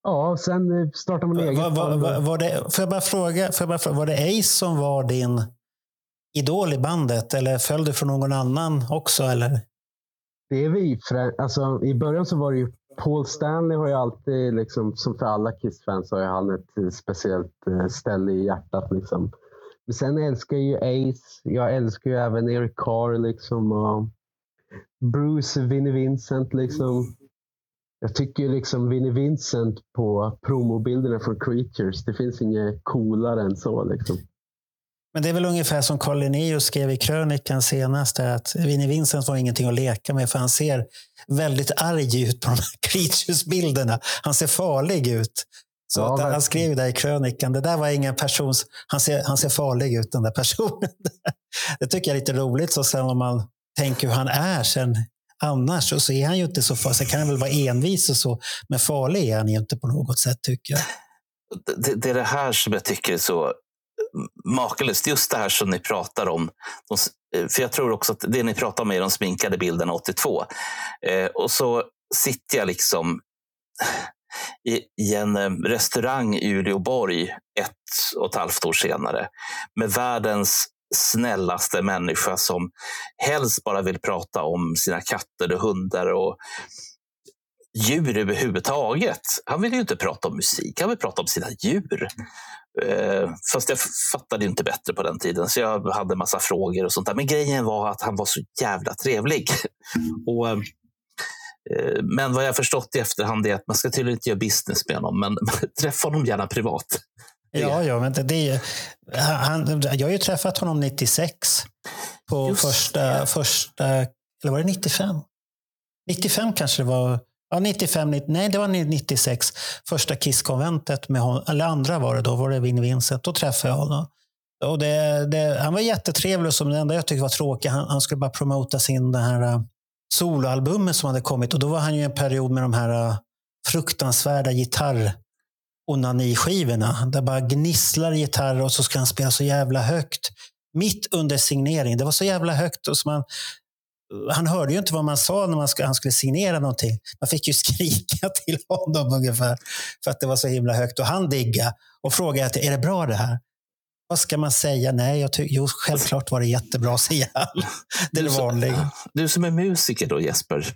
ja, sen eh, startade man eget Var, var, band. var, var, det, får jag bara fråga, får jag bara fråga, var det Ace som var din idol i bandet? Eller föll du från någon annan också? Eller? Det är vi. För, Alltså, I början så var det ju Paul Stanley har ju alltid, liksom, som för alla Kiss-fans, har ju han ett speciellt eh, ställe i hjärtat. Liksom. Men sen älskar jag ju Ace. Jag älskar ju även Eric Carr. Liksom, och Bruce Vinnie Vincent. Liksom. Jag tycker liksom Vinnie Vincent på promobilderna från Creatures, det finns inget coolare än så. Liksom. Men det är väl ungefär som Carl Linnaeus skrev i krönikan senast, att Vinnie Vincent var ingenting att leka med, för han ser väldigt arg ut på de här Creatures-bilderna. Han ser farlig ut. Så Ja, han skrev där i krönikan, det där var ingen persons... Han ser, han ser farlig ut, den där personen. Det tycker jag är lite roligt. Så sen om man tänker hur han är sen annars, så- så är han ju inte så farlig. Sen kan han väl vara envis och så, men farlig är han ju inte på något sätt, tycker jag. det, det är det här som jag tycker är så makalöst. Just det här som ni pratar om. Eh, för jag tror också att det ni pratar om är de sminkade bilderna 82. Eh, och så sitter jag liksom i, i en eh, restaurang i Uleåborg ett och ett halvt år senare med världens snällaste människa som helst bara vill prata om sina katter och hundar och djur överhuvudtaget. Han vill ju inte prata om musik, han vill prata om sina djur. Eh, fast jag fattade inte bättre på den tiden, så jag hade massa frågor och sånt där. Men grejen var att han var så jävla trevlig. och, eh, men vad jag förstått i efterhand är att man ska tydligen inte göra business med honom, men träffa honom gärna privat. Ja, ja, men det, det han, jag har ju träffat honom 96 på Just första, det. första, eller var det 95? 95 kanske det var. Ja, 95, 90, nej det var 96. Första Kiss-konventet med honom, eller andra var det då, var det Vin Vincent. Då träffade jag honom. Och det, det, han var jättetrevlig och som det enda jag tyckte var tråkigt, han, han skulle bara promota sin det här äh, soloalbumet som hade kommit. Och då var han ju i en period med de här äh, fruktansvärda gitarr onani-skivorna. Där bara gnisslar gitarr och så ska han spela så jävla högt. Mitt under signering. Det var så jävla högt. Och så man, han hörde ju inte vad man sa när man skulle, han skulle signera någonting. Man fick ju skrika till honom ungefär för att det var så himla högt. Och han digga och frågade, är det bra det här? Vad ska man säga? Nej, jag tycker, jo, självklart var det jättebra, säger han. Det är det vanliga. Du som är musiker då Jesper,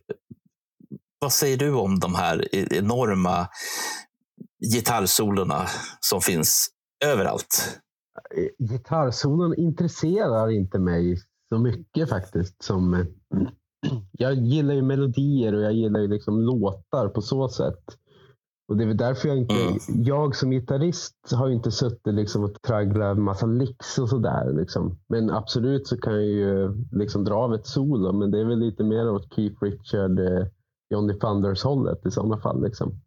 vad säger du om de här enorma gitarrsolorna som finns överallt? Gitarrsolon intresserar inte mig så mycket faktiskt. Som, jag gillar ju melodier och jag gillar ju liksom låtar på så sätt. Och Det är väl därför jag inte, mm. jag som gitarrist har ju inte suttit liksom och tragglat massa licks och sådär. Liksom. Men absolut så kan jag ju liksom dra av ett solo, men det är väl lite mer åt Keith Richard, eh, Johnny Thunders hållet i sådana fall. Liksom.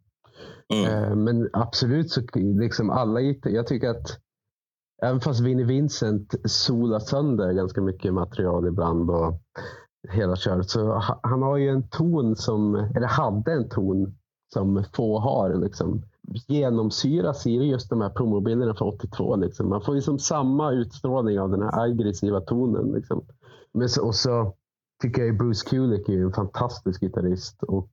Mm. Eh, men absolut så liksom alla jag tycker att även fast Vinnie Vincent solar sönder ganska mycket material ibland och hela köret så han har ju en ton som, eller hade en ton som få har. Liksom. Genomsyras i just de här promobilderna från 82. Liksom. Man får liksom samma utstrålning av den här aggressiva tonen. Liksom. Men så, och så tycker jag Bruce Kulick är en fantastisk gitarrist. Och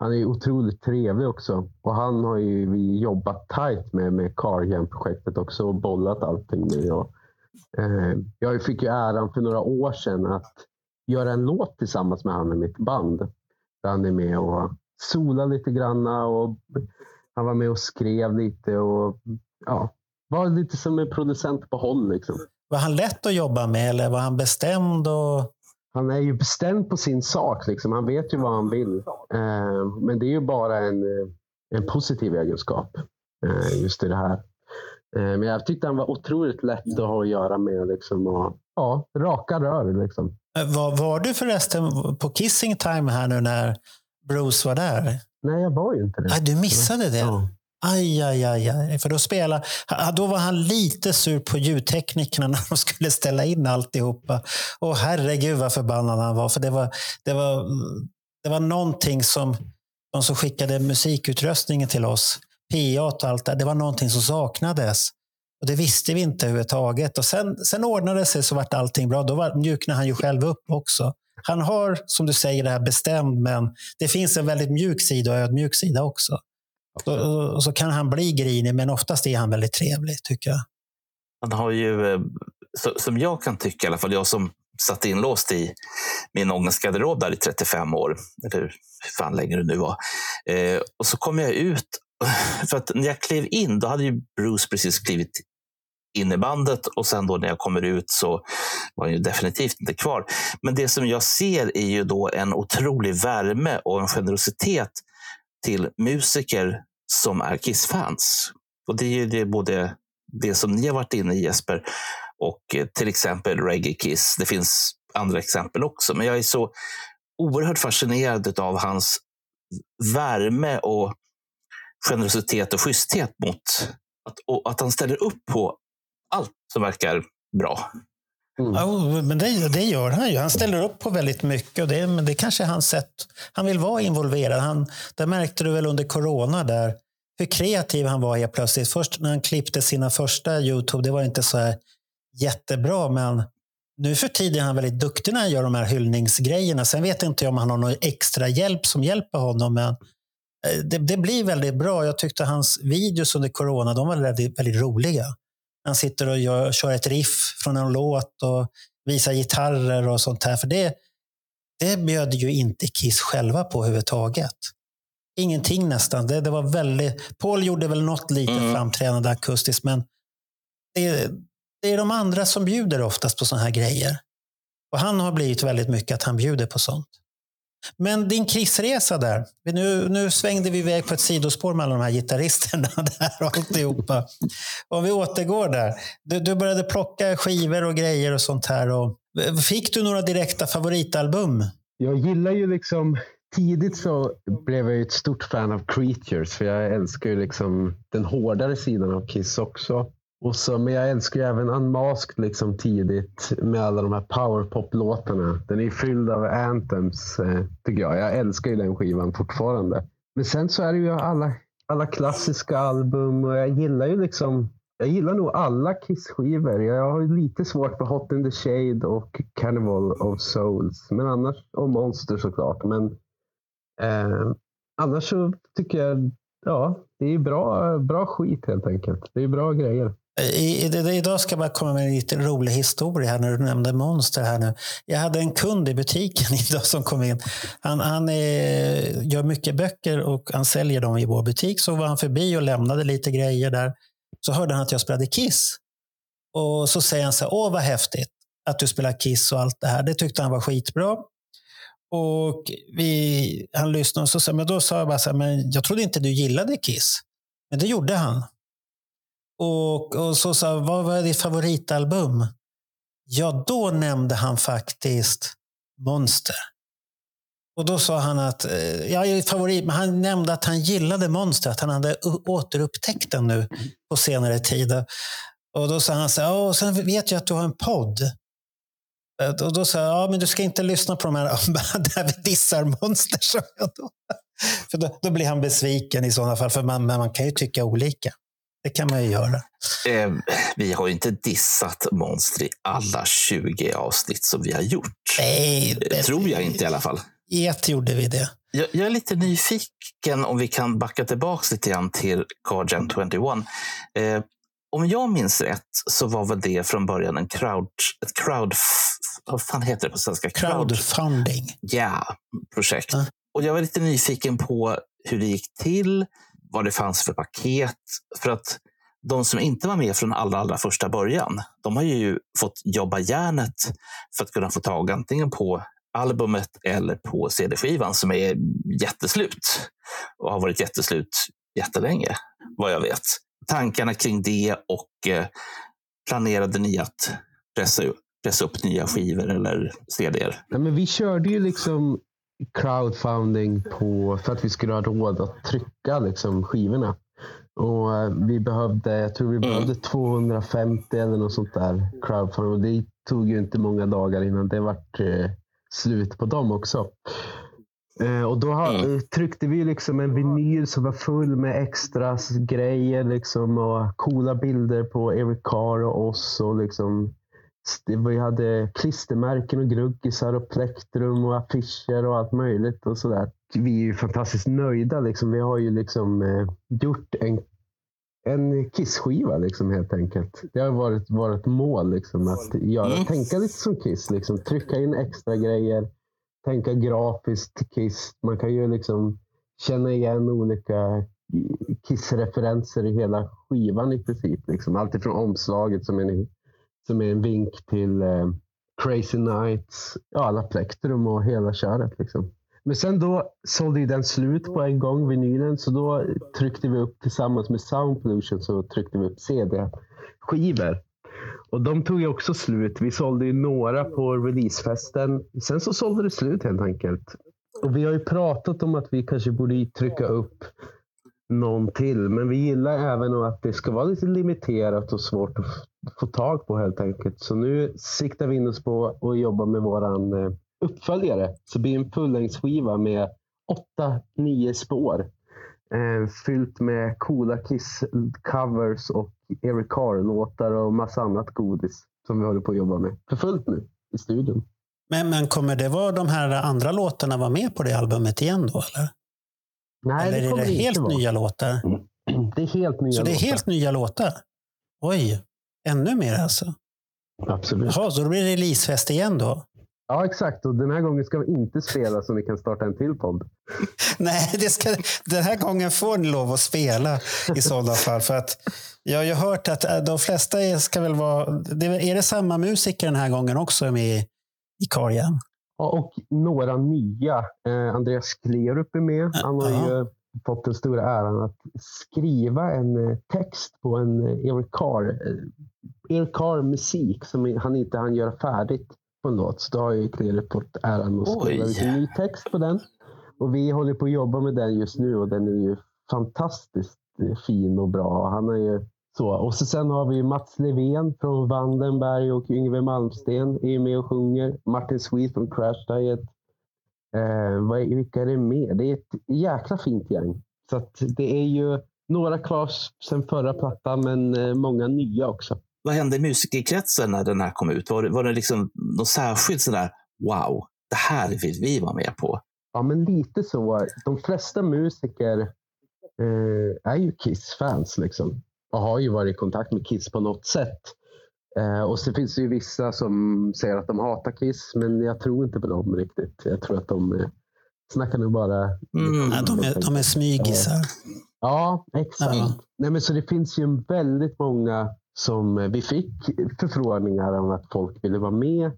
han är otroligt trevlig också. Och han har ju vi jobbat tajt med, med Carjam-projektet också och bollat allting med. Och, eh, jag fick ju äran för några år sedan att göra en låt tillsammans med han i mitt band. Där han är med och sola lite granna och han var med och skrev lite och ja, var lite som en producent på håll. Liksom. Var han lätt att jobba med eller var han bestämd? Och... Han är ju bestämd på sin sak. Liksom. Han vet ju vad han vill. Eh, men det är ju bara en, eh, en positiv egenskap eh, just i det här. Men jag tyckte han var otroligt lätt att ha att göra med. Liksom, och, ja, raka rör. Liksom. Var, var du förresten på Kissing Time här nu när Bruce var där? Nej, jag var ju inte det. Nej, du missade det? Ja. Aj, aj, aj, aj. För då, spelade, då var han lite sur på ljudteknikerna när de skulle ställa in alltihopa. Och herregud vad förbannad han var. För det var, det var, det var någonting som de som skickade musikutrustningen till oss, PA och allt det, det var någonting som saknades. Och Det visste vi inte överhuvudtaget. Och sen, sen ordnade det sig så vart allting bra. Då var, mjuknade han ju själv upp också. Han har, som du säger, det här bestämd, men det finns en väldigt mjuk sida och ödmjuk sida också. Så, så kan han bli grinig, men oftast är han väldigt trevlig, tycker jag. Han har ju, eh, som jag kan tycka i alla fall, jag som satt inlåst i min ångestgarderob där i 35 år, eller hur fan länge det nu var. Eh, och så kom jag ut, för att när jag klev in, då hade ju Bruce precis klivit in i bandet och sen då när jag kommer ut så var han ju definitivt inte kvar. Men det som jag ser är ju då en otrolig värme och en generositet till musiker som är Kiss-fans. Och det är ju det, både det som ni har varit inne i Jesper och eh, till exempel Reggae Kiss. Det finns andra exempel också, men jag är så oerhört fascinerad av hans värme och generositet och schyssthet mot att, och att han ställer upp på allt som verkar bra. Mm. Ja, men det, det, gör han ju. Han ställer upp på väldigt mycket. Och det, men det kanske är hans sätt. Han vill vara involverad. Han, det märkte du väl under corona där hur kreativ han var helt plötsligt. Först när han klippte sina första Youtube, det var inte så här jättebra. Men nu för tiden är han väldigt duktig när han gör de här hyllningsgrejerna. Sen vet inte jag om han har någon extra hjälp som hjälper honom. Men eh, det, det blir väldigt bra. Jag tyckte hans videos under corona de var väldigt, väldigt roliga. Han sitter och gör, kör ett riff från en låt och visar gitarrer och sånt här. För det, det bjöd ju inte Kiss själva på överhuvudtaget. Ingenting nästan. Det, det var väldigt, Paul gjorde väl något lite mm. framträdande akustiskt, men det, det är de andra som bjuder oftast på såna här grejer. Och han har blivit väldigt mycket att han bjuder på sånt. Men din Kiss-resa där. Nu, nu svängde vi iväg på ett sidospår med alla de här gitarristerna där och alltihopa. Om vi återgår där. Du, du började plocka skivor och grejer och sånt här. Och, eh, fick du några direkta favoritalbum? Jag gillar ju liksom Tidigt så blev jag ett stort fan av Creatures för jag älskar ju liksom den hårdare sidan av Kiss också. Och så, men jag älskar ju även Unmasked liksom tidigt med alla de här powerpop-låtarna. Den är fylld av anthems, eh, tycker jag. Jag älskar ju den skivan fortfarande. Men sen så är det ju alla, alla klassiska album och jag gillar ju liksom jag gillar nog alla Kiss-skivor. Jag har lite svårt för Hot in the Shade och Carnival of Souls. Men annars, och Monster såklart. Men eh, annars så tycker jag, ja, det är bra, bra skit helt enkelt. Det är bra grejer. I, i, idag ska jag bara komma med en lite rolig historia här när du nämnde Monster här nu. Jag hade en kund i butiken idag som kom in. Han, han är, gör mycket böcker och han säljer dem i vår butik. Så var han förbi och lämnade lite grejer där. Så hörde han att jag spelade Kiss. Och så säger han så här, åh vad häftigt att du spelar Kiss och allt det här. Det tyckte han var skitbra. Och vi, han lyssnade och så sa, men då sa jag bara så här, men jag trodde inte du gillade Kiss. Men det gjorde han. Och, och så sa jag, vad var ditt favoritalbum? Ja, då nämnde han faktiskt Monster. Och då sa han att, eh, ja, är favorit, men han nämnde att han gillade Monster, att han hade återupptäckt den nu på senare tid. Och då sa han så här, sen vet jag att du har en podd. Eh, och då sa jag, ja men du ska inte lyssna på de här där vi dissar Monster. sa jag då. För då, då blir han besviken i sådana fall, för man, men man kan ju tycka olika. Det kan man ju göra. Eh, vi har ju inte dissat Monster i alla 20 avsnitt som vi har gjort. Nej, Det tror jag inte i alla fall. I ett gjorde vi det. Jag, jag är lite nyfiken om vi kan backa tillbaka lite grann till Guardian 21. Eh, om jag minns rätt så var väl det från början en crowd, ett crowd, vad fan heter det på svenska? Crowdfunding. ja, projekt. Ja. Och jag var lite nyfiken på hur det gick till, vad det fanns för paket. För att de som inte var med från allra, allra första början, de har ju fått jobba järnet för att kunna få tag antingen på albumet eller på CD-skivan som är jätteslut och har varit jätteslut jättelänge, vad jag vet. Tankarna kring det och eh, planerade ni att pressa, upp- pressa upp nya skivor eller CDer? Ja, men vi körde ju liksom crowdfunding på, för att vi skulle ha råd att trycka liksom, skivorna. Och eh, vi behövde, jag tror vi behövde 250 eller något sånt där crowdfunding. Och det tog ju inte många dagar innan det vart eh, slut på dem också. Eh, och då har, Mm. eh, tryckte vi liksom en vinyl som var full med extra grejer liksom, och coola bilder på Eric Carr och oss. Och liksom, vi hade klistermärken och gruggisar och plektrum och affischer och allt möjligt. och sådär. Vi är ju fantastiskt nöjda. Liksom. Vi har ju liksom, eh, gjort en, en Kiss-skiva liksom, helt enkelt. Det har varit vårt mål liksom, att göra, Mm. tänka lite som Kiss. Liksom. Trycka in extra grejer tänka grafiskt Kiss. Man kan ju liksom känna igen olika Kiss-referenser i hela skivan i princip. Liksom. Allt ifrån omslaget som är en, som är en vink till eh, Crazy Nights, ja, alla plektrum och hela köret. Liksom. Men sen då sålde ju den slut på en gång, vinylen, så då tryckte vi upp tillsammans med Sound Pollution så tryckte vi upp CD-skivor. Och de tog ju också slut. Vi sålde ju några på releasefesten. Sen så sålde det slut helt enkelt. Och vi har ju pratat om att vi kanske borde trycka upp någon till. Men vi gillar även att det ska vara lite limiterat och svårt att få tag på helt enkelt. Så nu siktar vi in oss på att jobba med våran eh, uppföljare. Så det blir en fullängdsskiva med åtta, nio spår. Eh, fyllt med coola Kiss-covers och Eric Carr-låtar och massa annat godis som vi håller på att jobba med för fullt nu i studion. Men, men kommer det vara de här andra låtarna vara med på det albumet igen då? Eller, Nej, eller det är det helt vara. nya låtar? Det är helt nya Så det är låtar. helt nya låtar? Oj, ännu mer alltså? Absolut. Jaha, så då blir det releasefest igen då? Ja, exakt. Och den här gången ska vi inte spela så ni kan starta en till podd. Nej, det ska, den här gången får ni lov att spela i sådana fall. För att jag har ju hört att äh, de flesta ska väl vara... Det, är det samma musiker den här gången också med i, i Karjan? Och några nya. Eh, Andreas Klerup är med. Han har ju fått den stora äran att skriva en eh, text på en eh, Eric Carr, Eric Carr musik som han inte hann göra färdigt på en låt. Så då har ju Klerup fått äran att skriva Oj. lite ny text på den. Och vi håller på att jobba med den just nu och den är ju fantastiskt fin och bra. Han är ju så. Och så sen har vi Mats Levén från Vandenberg och Yngve Malmsten är med och sjunger. Martin Sweet från Crash Diet. Eh, vad är, vilka är det med? Det är ett jäkla fint gäng. Så det är ju några kvar sen förra plattan, men eh, många nya också. Vad hände i musikerkretsen när den här kom ut? Var det, var det liksom något särskilt sådär, wow, det här vill vi vara med på? Ja, men lite så. De flesta musiker eh, är ju Kiss-fans liksom. Och har ju varit i kontakt med Kiss på något sätt. Eh, och så finns det ju vissa som säger att de hatar Kiss, men jag tror inte på dem riktigt. Jag tror att de eh, snackar nog bara... Mm. Ja, de, är, de är smygisar. Ja, exakt. Ja. Nej, men så det finns ju väldigt många som eh, vi fick förfrågningar om att folk ville vara med.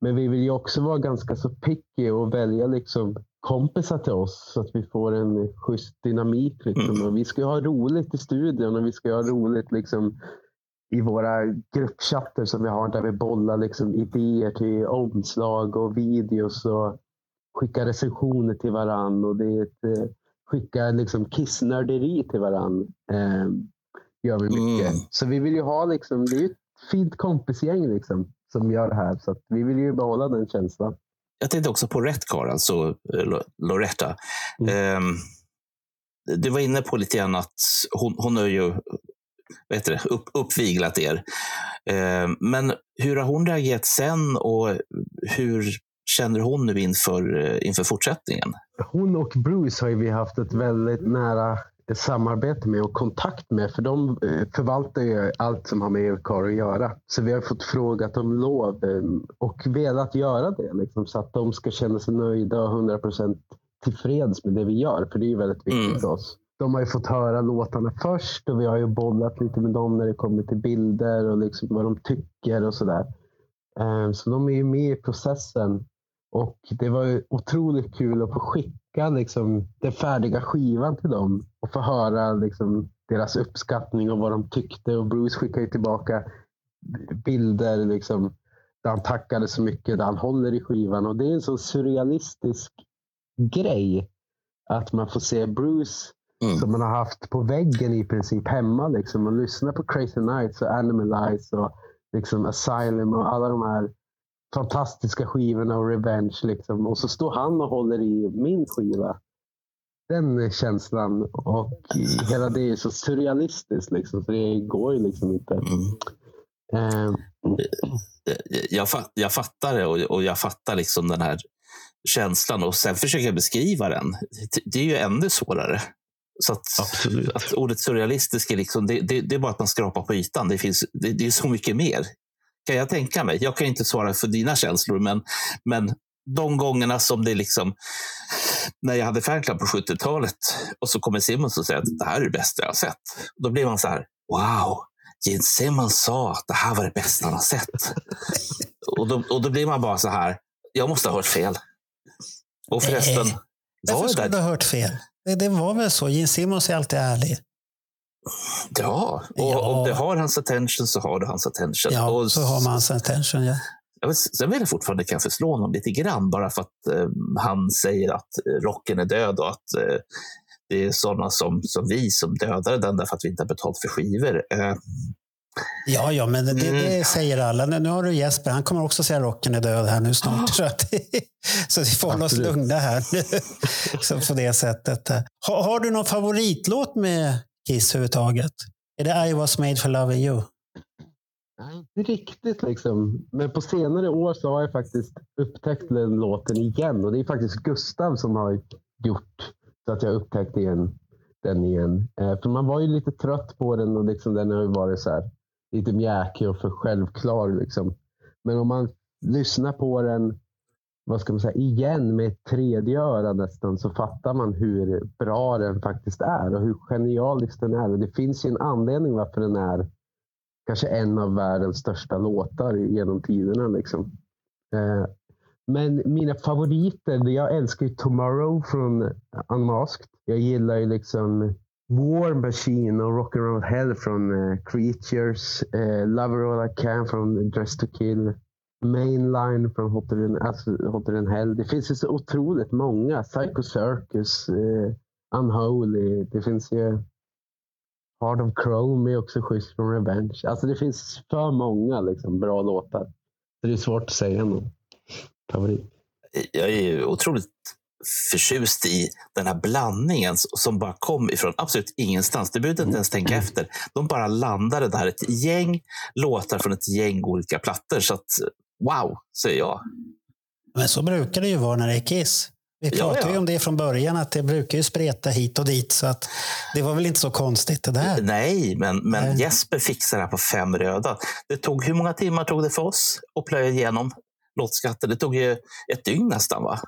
Men vi vill ju också vara ganska så picky och välja liksom kompisar till oss så att vi får en schysst dynamik. Liksom. Och vi ska ha roligt i studion och vi ska ha roligt liksom, i våra gruppchatter som vi har där vi bollar liksom, idéer till omslag och videos och skickar recensioner till varann. Och det ett, eh, skickar liksom kissnörderi till varann. Eh, gör vi mycket. Mm. Så vi vill ju ha liksom, det är ett fint kompisgäng liksom, som gör det här. Så vi vill ju behålla den känslan. Jag tänkte också på Redcar, alltså eh, Lo- Loretta. Mm. Ehm, du var inne på lite grann att hon, hon har ju vad heter det, upp, uppviglat er. Ehm, men hur har hon reagerat sen och hur känner hon nu inför, eh, inför fortsättningen? Hon och Bruce har ju vi haft ett väldigt nära samarbete med och kontakt med. För de eh, förvaltar ju allt som har med Elkar att göra. Så vi har fått frågat om lov eh, och velat göra det. Liksom, så att de ska känna sig nöjda och 100% tillfreds med det vi gör. För det är ju väldigt viktigt Mm. för oss. De har ju fått höra låtarna först och vi har ju bollat lite med dem när det kommer till bilder och liksom vad de tycker och sådär. Eh, Så de är ju med i processen. Och det var ju otroligt kul att få skicka liksom, den färdiga skivan till dem och få höra liksom, deras uppskattning och vad de tyckte. Och Bruce skickade tillbaka bilder liksom, där han tackade så mycket, där han håller i skivan. Och det är en så surrealistisk grej att man får se Bruce Mm. som man har haft på väggen i princip hemma. Liksom, och lyssna på Crazy Nights och Animalize och liksom Asylum och alla de här fantastiska skivorna och Revenge. Liksom. Och så står han och håller i min skiva. Den känslan och hela det är så surrealistiskt. Liksom, så det går ju liksom inte. Mm. Eh, jag, jag fattar det och, och jag fattar liksom den här känslan och sen försöker jag beskriva den. Det- är ju ännu svårare. Så att, att ordet surrealistisk är, liksom, det, det, det är bara att man skrapar på ytan. Det, finns, det, det är så mycket mer. Kan jag tänka mig. Jag kan inte svara för dina känslor, men, men de gångerna som det liksom... När jag hade fanclub på 70-talet och så kommer Simmons och säger att det här är det bästa jag har sett. Då blir man så här, wow, Gene Simmons sa att det här var det bästa han har sett. och, då, och då blir man bara så här, jag måste ha hört fel. Och förresten, Nej, var Varför skulle du ha hört fel? Det, det var väl så. Gene Simmons är alltid ärlig. Ja, och Ja. om det har hans attention så har det hans attention. Ja, och så har man hans attention. Ja. Jag sen vill jag fortfarande kanske slå honom lite grann bara för att eh, han säger att eh, rocken är död och att eh, det är sådana som, som vi som dödade den därför att vi inte har betalt för skivor. Eh, Ja, ja, men det, Mm. det säger alla. Nu har du Jesper, han kommer också säga rocken är död här nu snart. Så, att, så vi får hålla oss lugna här nu. Så på det sättet. Har, har du någon favoritlåt med Kiss överhuvudtaget? Är det I was made for loving you? Nej, inte riktigt liksom. Men på senare år så har jag faktiskt upptäckt den låten igen. Och det är faktiskt Gustav som har gjort så att jag upptäckt igen, den igen. Eh, för man var ju lite trött på den och liksom den har ju varit så här lite mjäkig och för självklar. Liksom. Men om man lyssnar på den vad ska man säga, igen med ett tredje öra nästan så fattar man hur bra den faktiskt är och hur genialisk den är. Och det finns ju en anledning varför den är kanske en av världens största låtar genom tiderna. Liksom. Eh, men mina favoriter, jag älskar ju Tomorrow från Unmasked. Jag gillar ju liksom War Machine och Rock'n'Roll Hell från eh, Creatures. Love Lover All I Can från Dress to Kill. Mainline från than, alltså, Hell. Det finns ju så otroligt många. Psycho Circus, eh, Unholy. Det finns ju Heart of Chrome är också schysst från Revenge. Alltså det finns för många liksom, bra låtar. Så det är svårt att säga någon favorit. jag är otroligt förtjust i den här blandningen som bara kom ifrån absolut ingenstans. Du behövde inte ens tänka efter. De bara landade där, ett gäng låtar från ett gäng olika plattor. Så att, wow, säger jag. Men så brukar det ju vara när det är Kiss. Vi Ja, pratade ja. ju om det från början, att det brukar ju spreta hit och dit. Så att det var väl inte så konstigt det där. Nej, men, men Nej. Jesper fixade det här på fem röda. Det tog, hur många timmar tog det för oss att plöja igenom låtskatten? Det tog ju ett dygn nästan, va?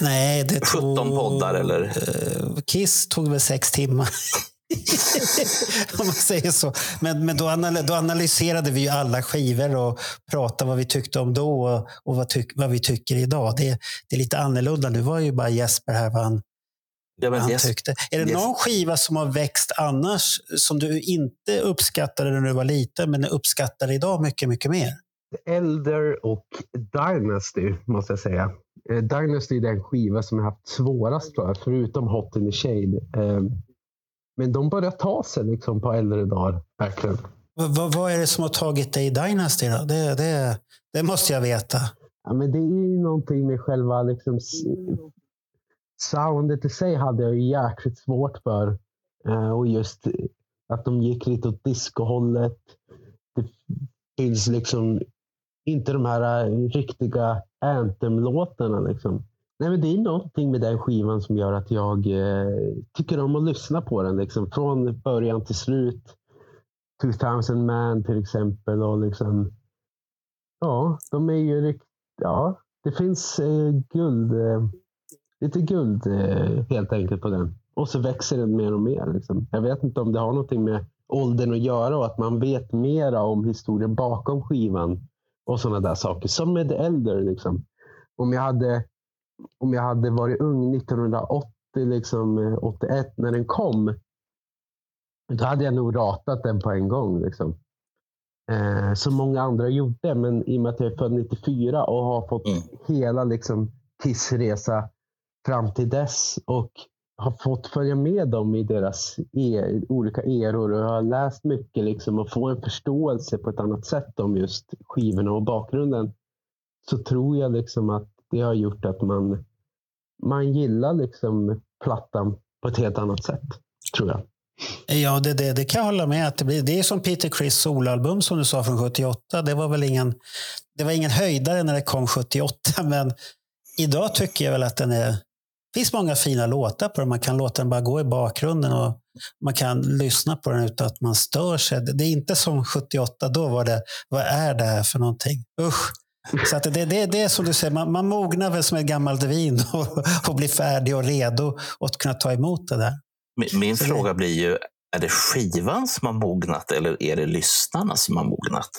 Nej, det 17 tog... poddar, eller? Eh, Kiss tog väl sex timmar. Om man säger så. Men, men då, anal- då analyserade vi ju alla skivor och pratade vad vi tyckte om då och, och vad, tyck, vad vi tycker idag. Det, det är lite annorlunda. Nu var ju bara Jesper här vad han, Ja, men vad han Jesper, tyckte. Är det Jes- någon skiva som har växt annars som du inte uppskattade när du var liten men uppskattar idag mycket, mycket mer? Elder och Dynasty, måste jag säga. Eh, Dynasty är den skiva som jag haft svårast för, förutom Hot in the Shade. Men de börjar ta sig liksom på äldre dagar, verkligen. Vad, vad, är det som har tagit dig i Dynasty? Då? Det, det, det måste jag veta. Ja, men det är ju någonting med själva liksom, soundet i sig hade jag ju jäkligt svårt för. Eh, och just att de gick lite åt discohållet. Det finns liksom inte de här eh, riktiga anthem-låtarna. Liksom. Nej, men det är någonting med den skivan som gör att jag eh, tycker om att lyssna på den. Liksom, från början till slut. 2000 Man till exempel. Och liksom, ja, de är ju ja, det finns eh, guld, eh, lite guld eh, helt enkelt på den. Och så växer den mer och mer. Liksom. Jag vet inte om det har någonting med åldern att göra och att man vet mera om historien bakom skivan och sådana där saker. Som med The Elder. Liksom. Om, jag hade, om jag hade varit ung 1980, liksom, eh, 81 när den kom, då hade jag nog ratat den på en gång. Liksom. Eh, som många andra gjorde, men i och med att jag är född 94 och har fått Mm. hela liksom, Kiss-resa fram till dess och har fått följa med dem i deras e olika eror och har läst mycket liksom, och få en förståelse på ett annat sätt om just skivorna och bakgrunden. Så tror jag liksom att det har gjort att man, man gillar liksom plattan på ett helt annat sätt. Tror jag. Ja, det, det, det kan jag hålla med. Att det, blir, det är som Peter Criss solalbum som du sa från 78. Det var väl ingen, det var ingen höjdare när det kom 78, men idag tycker jag väl att den är... Det finns många fina låtar på den. Man kan låta den bara gå i bakgrunden och man kan lyssna på den utan att man stör sig. Det det är inte som 78, då var det, vad är det här för någonting? Usch! Så att det, det, det är som du säger, man, man mognar väl som ett gammalt vin och, och blir färdig och redo att kunna ta emot det där. min, min Så det- fråga blir ju, är det skivan som har mognat eller är det lyssnarna som har mognat?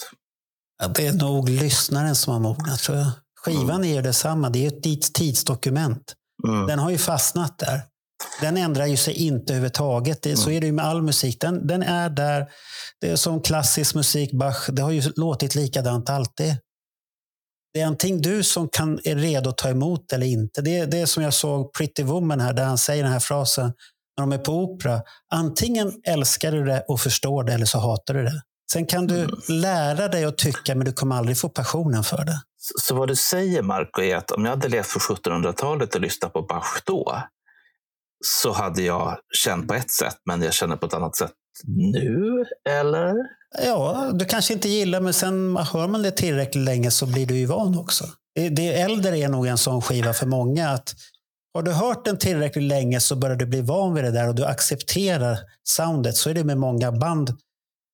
Ja, det är nog lyssnaren som har mognat tror jag. Skivan är ju detsamma, det är ju ett tids- tidsdokument. Mm. Den har ju fastnat där. Den ändrar ju sig inte överhuvudtaget. Det, Så är det ju med all musik. Den, den är där. Det är som klassisk musik, Bach. Det har ju låtit likadant alltid. Det är antingen du som kan, är redo att ta emot eller inte. Det, är- det är som jag såg Pretty Woman här, där han säger den här frasen när de är på opera. Antingen älskar du det och förstår det eller så hatar du det. Sen kan du lära dig att tycka, men du kommer aldrig få passionen för det. Så, så vad du säger, Marco, är att om jag hade levt på 1700-talet och lyssnat på Bach då, så hade jag känt på ett sätt, men jag känner på ett annat sätt nu, eller? Ja, du kanske inte gillar, men sen hör man det tillräckligt länge så blir du ju van också. Det, det äldre är nog en sån skiva för många. att Har du hört den tillräckligt länge så börjar du bli van vid det där och du accepterar soundet. Så är det med många band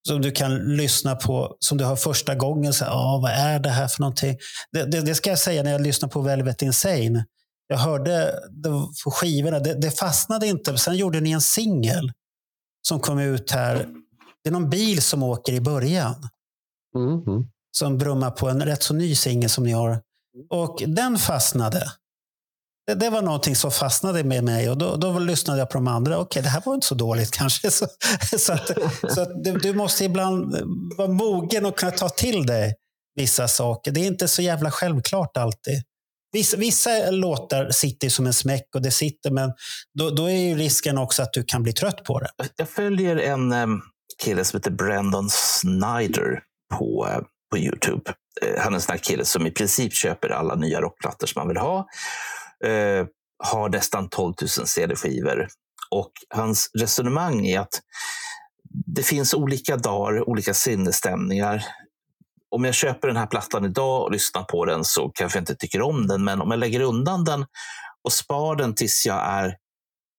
som du kan lyssna på, som du har första gången. Så, ah, vad är det här för någonting? Det, det, det ska jag säga när jag lyssnar på Velvet Insane. Jag hörde det på skivorna, det, det fastnade inte. Sen gjorde ni en singel som kom ut här. Det är någon bil som åker i början Mm, mm. som brummar på en rätt så ny singel som ni har. Och den fastnade. Det, det var någonting som fastnade med mig och då, då lyssnade jag på de andra. Okej, det här var inte så dåligt kanske. Så, så att, så att du, du måste ibland vara mogen och kunna ta till dig vissa saker. Det är inte så jävla självklart alltid. Vissa, vissa låtar sitter som en smäck och det sitter, men då, då är ju risken också att du kan bli trött på det. Jag följer en kille som heter Brandon Snyder på, på Youtube. Eh, han är en sån här kille som i princip köper alla nya rockplattor som man vill ha. Eh, har nästan 12 000 CD-skivor. Och hans resonemang är att det finns olika dagar, olika sinnesstämningar. Om jag köper den här plattan idag och lyssnar på den så kanske jag inte tycker om den, men om jag lägger undan den och spar den tills jag är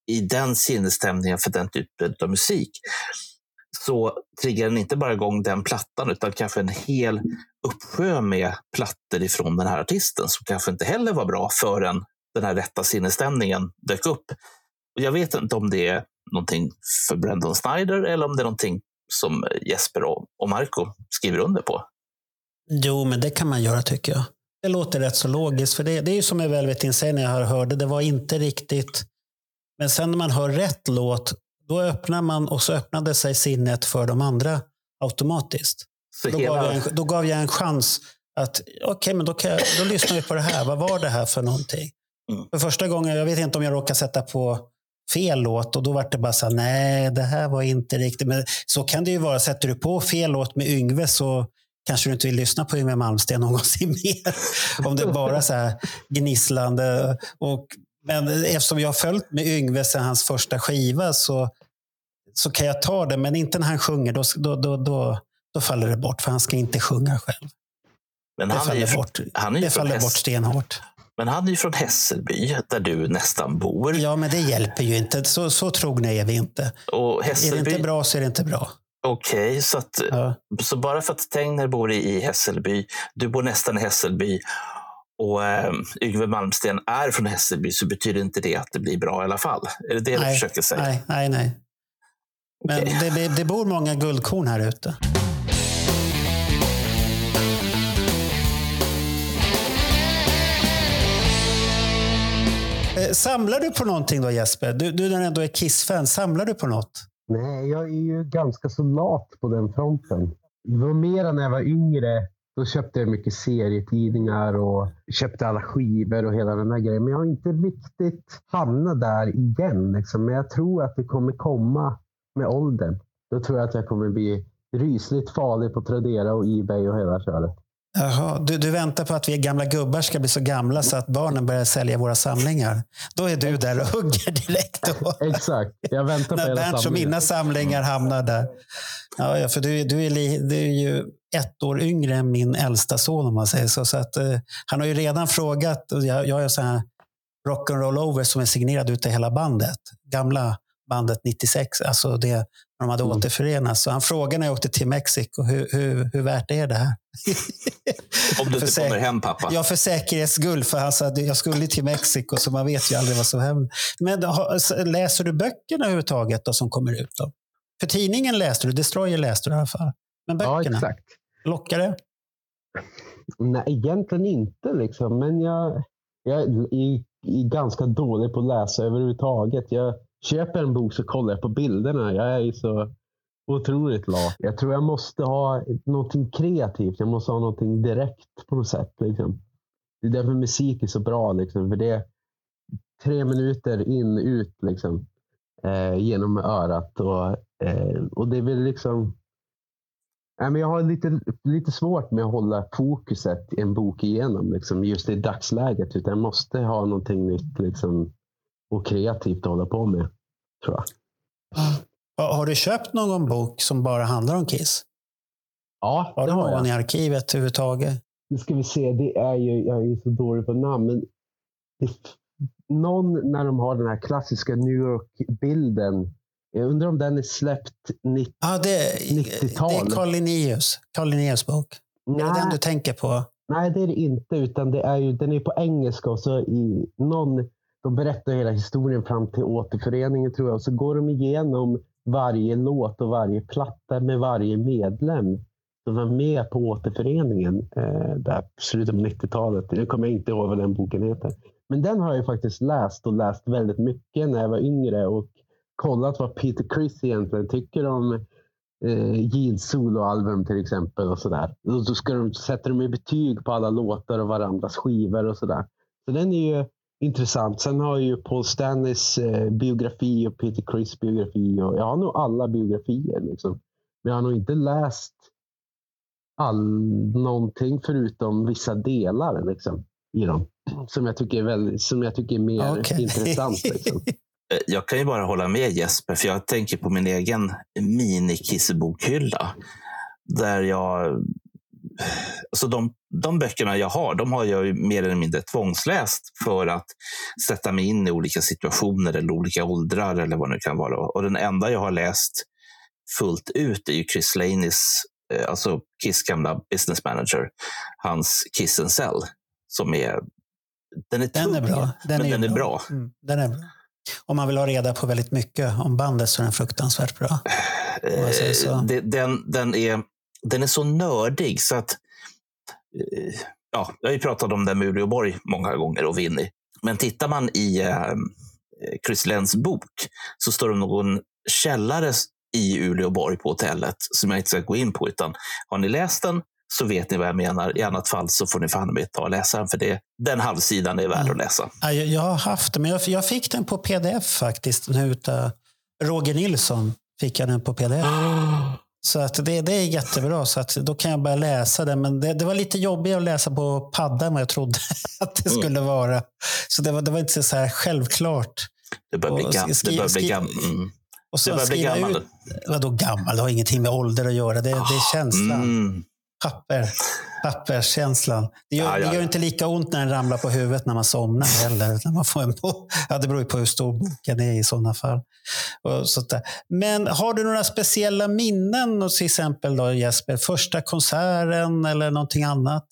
i den sinnesstämningen för den typen av musik så triggar den inte bara igång den plattan utan kanske en hel uppsjö med plattor ifrån den här artisten som kanske inte heller var bra förrän den här rätta sinnesstämningen dök upp. Och jag vet inte om det är någonting för Brandon Snyder eller om det är någonting som Jesper och Marco skriver under på. Jo, men det kan man göra tycker jag. Det låter rätt så logiskt. För det, det är ju som i Velvet Insane när jag hörde. Det var inte riktigt... Men sen när man hör rätt låt, då öppnar man och så öppnade sig sinnet för de andra automatiskt. Så Då, hela, gav, jag en, då gav jag en chans att, okej, men då, jag, då lyssnar vi på det här. Vad var det här för någonting? Mm. För första gången, jag vet inte om jag råkade sätta på fel låt och då var det bara så här, nej, det här var inte riktigt. Men så kan det ju vara. Sätter du på fel låt med Yngve så kanske du inte vill lyssna på Yngve Malmsteen någonsin mer. Om det är bara så här gnisslande. Och, men eftersom jag har följt med Yngve sedan hans första skiva så, så kan jag ta det. Men inte när han sjunger. Då, då, då, då, då faller det bort. För han ska inte sjunga själv. men Det han är faller från- bort, han är det faller bort stenhårt. men han är ju från Hässelby där du nästan bor. Ja, men det hjälper ju inte. Så, så trogna är vi inte. Och Är det Hässelby, inte bra så är det inte bra. okej, så, att, Ja. så bara för att Tegner bor i, i Hässelby, du bor nästan i Hässelby och eh, Yngve Malmsten är från Hässelby så betyder inte det att det blir bra i alla fall. Är det det du Nej, försöker säga? Nej, nej, nej. Men Okej. det, det, det bor många guldkorn här ute. Eh, Samlar du på någonting då Jesper? Du, du när ändå är Kiss-fan, samlar du på något? Nej, jag är ju ganska så lat på den fronten. Det var mer när jag var yngre. Då köpte jag mycket serietidningar och köpte alla skivor och hela den där grejen. Men jag har inte riktigt hamnat där igen. Liksom. Men jag tror att det kommer komma med åldern. Då tror jag att jag kommer bli rysligt farlig på Tradera och Ebay och hela köret. Jaha, du, du väntar på att vi gamla gubbar ska bli så gamla så att barnen börjar sälja våra samlingar. Då är du där och hugger direkt. Då. Exakt. Jag väntar på När hela Bernt och mina samlingar hamnar där. Ja, ja, för du, du, är li, du är ju ett år yngre än min äldsta son om man säger så. så att, eh, han har ju redan frågat. Och jag, jag har så här rock'n'roll over som är signerad ute hela bandet. Gamla bandet 96, alltså det när de hade Mm. återförenats. Så han frågade när jag åkte till Mexiko, hur, hur, hur värt är det här? Om du inte kommer hem pappa. Ja, för säkerhets skull. För han sa att jag skulle till Mexiko, så man vet ju aldrig vad som händer. Men läser du böckerna överhuvudtaget då, som kommer ut? Då? För tidningen läste du, Destroyer läste du i alla fall. Men Ja, böckerna, exakt. lockar det? Nej, egentligen inte. Liksom. Men jag, jag är, är ganska dålig på att läsa överhuvudtaget. Jag köper en bok så kollar jag på bilderna. Jag är ju så otroligt lat. Jag tror jag måste ha någonting kreativt. Jag måste ha någonting direkt på något sätt. Liksom. Det är därför musik är så bra. Liksom, för det är tre minuter in, ut liksom, eh, genom örat. Och, eh, och det är väl liksom Nej, men jag har lite, lite svårt med att hålla fokuset en bok igenom liksom, just i dagsläget. Utan jag måste ha någonting nytt liksom, och kreativt att hålla på med. Tror jag. Har, har du köpt någon bok som bara handlar om Kiss? Ja, Har det du har någon jag. i arkivet överhuvudtaget? Nu ska vi se. Det är ju, jag är ju så dålig på namn. Men det, någon när de har den här klassiska New York-bilden. Jag undrar om den är släppt 90 Ja, det, det 90-tal. är Carl Linnaeus. Carl Linnaeus bok. Är det den du tänker på? Nej, det är det inte. Utan det är ju, den är på engelska och så i någon, de berättar hela historien fram till återföreningen tror jag. Och så går de igenom varje låt och varje platta med varje medlem som var med på återföreningen eh, där på slutet av 90-talet. Nu kommer jag inte ihåg vad den boken heter. Men den har jag faktiskt läst och läst väldigt mycket när jag var yngre och kollat vad Peter Criss egentligen tycker om eh, Jeans soloalbum till exempel. och sådär. Och så ska de, sätter de betyg på alla låtar och varandras skivor och sådär. Så den är ju intressant. Sen har ju Paul Stanleys eh, biografi och Peter Criss biografi. Och jag har nog alla biografier. Liksom. Men jag har nog inte läst all, någonting förutom vissa delar liksom, i dem. som jag tycker är, väldigt, som jag tycker är mer Okej. intressant. Liksom. Jag kan ju bara hålla med Jesper, för jag tänker på min egen minikissebokhylla. Där jag... Alltså de, de böckerna jag har, de har jag ju mer eller mindre tvångsläst för att sätta mig in i olika situationer eller olika åldrar eller vad det nu kan vara. Och den enda jag har läst fullt ut är ju Chris Laneys, eh, alltså Kiss gamla business manager, hans Kiss and Sell, som är... Den är, Den tung, är bra. Den men är den är bra. Mm, den är bra. Om man vill ha reda på väldigt mycket om bandet så är den fruktansvärt bra. Eh, den, den, är, den är så nördig så att... Ja, jag har ju pratat om det med Uleåborg många gånger och Winnie. Men tittar man i eh, Chris Lenns bok så står det någon källare i Uleåborg på hotellet som jag inte ska gå in på. Utan har ni läst den så vet ni vad jag menar. I annat fall så får ni fan med ta och läsa den. För det, den halvsidan är värd att läsa. Ja, jag, har haft den, men jag, jag fick den på pdf faktiskt. Nu utav Roger Nilsson fick jag den på pdf. Så att det, det är jättebra. Så att då kan jag börja läsa den. Men det, det var lite jobbigt att läsa på padda än vad jag trodde att det skulle vara. Så det var, det var inte så här självklart. Det börjar bli, Och gam, skri- det börjar bli skri- gam, mm. Och Det börjar bli gammal. Ut, vadå gammal? Det har ingenting med ålder att göra. Det, det är känslan. Mm. Papper. Papperskänslan. Det gör, Ja, ja, det gör inte lika ont när den ramlar på huvudet när man somnar heller. När man får en på. Ja, det beror ju på hur stor boken är i sådana fall. Och sånt där. Men har du några speciella minnen, till exempel då Jesper? Första konserten eller någonting annat?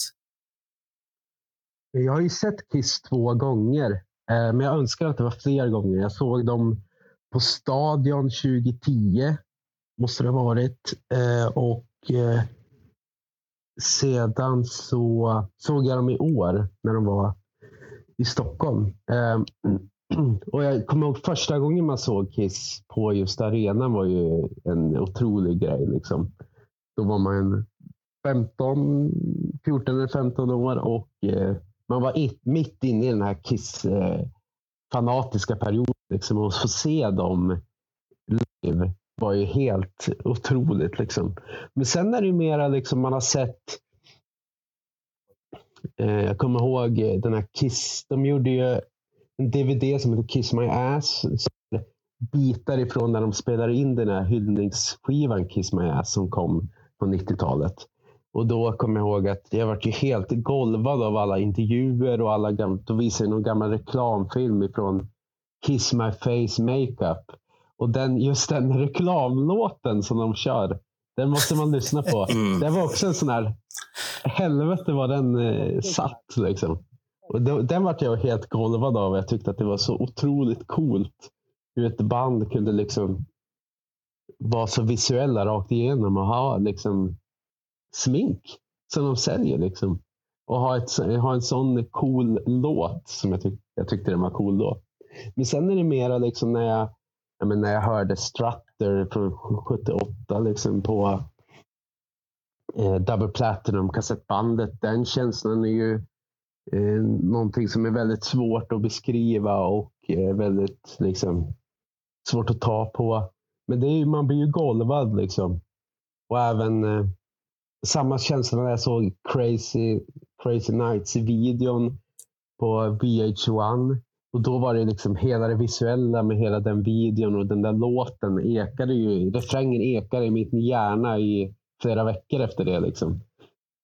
Jag har ju sett Kiss två gånger, eh, men jag önskar att det var fler gånger. Jag såg dem på Stadion 2010, måste det ha varit. Eh, Och eh, sedan så såg jag dem i år när de var i Stockholm. Ehm, och jag kommer ihåg första gången man såg Kiss på just arenan var ju en otrolig grej. Liksom. Då var man 15, 14 eller 15 år och eh, man var mitt inne i den här Kiss-fanatiska eh, perioden. Liksom, och få se dem live var ju helt otroligt. Liksom. Men sen är det ju mera liksom, man har sett eh, jag kommer ihåg eh, den här Kiss. De gjorde ju en DVD som heter Kiss My Ass. Bitar ifrån när de spelade in den här hyllningsskivan Kiss My Ass som kom på 90-talet. Och då kommer jag ihåg att jag vart ju helt golvad av alla intervjuer och alla gamla, då visade jag någon gammal reklamfilm ifrån Kiss My Face Makeup. Och den, just den reklamlåten som de kör, den måste man lyssna på. Mm. Det var också en sån här, helvete vad den eh, satt liksom. Och den, den vart jag helt golvad av. Jag tyckte att det var så otroligt coolt hur ett band kunde liksom vara så visuella rakt igenom och ha liksom smink som de säljer. Liksom. Och ha, ett, ha en sån cool låt som jag, tyck, jag tyckte den var cool då. Men sen är det mera liksom när jag, jag menar, när jag hörde Strutter från 78 liksom på eh, Double Platinum kassettbandet. Den känslan är ju eh, någonting som är väldigt svårt att beskriva och eh, väldigt liksom, svårt att ta på. Men det är ju, man blir ju golvad liksom. Och även eh, samma känsla när jag såg Crazy, Crazy Nights-videon på VH1. Och då var det liksom hela det visuella med hela den videon och den där låten ekade ju. Refrängen ekade i min hjärna i flera veckor efter det. Liksom.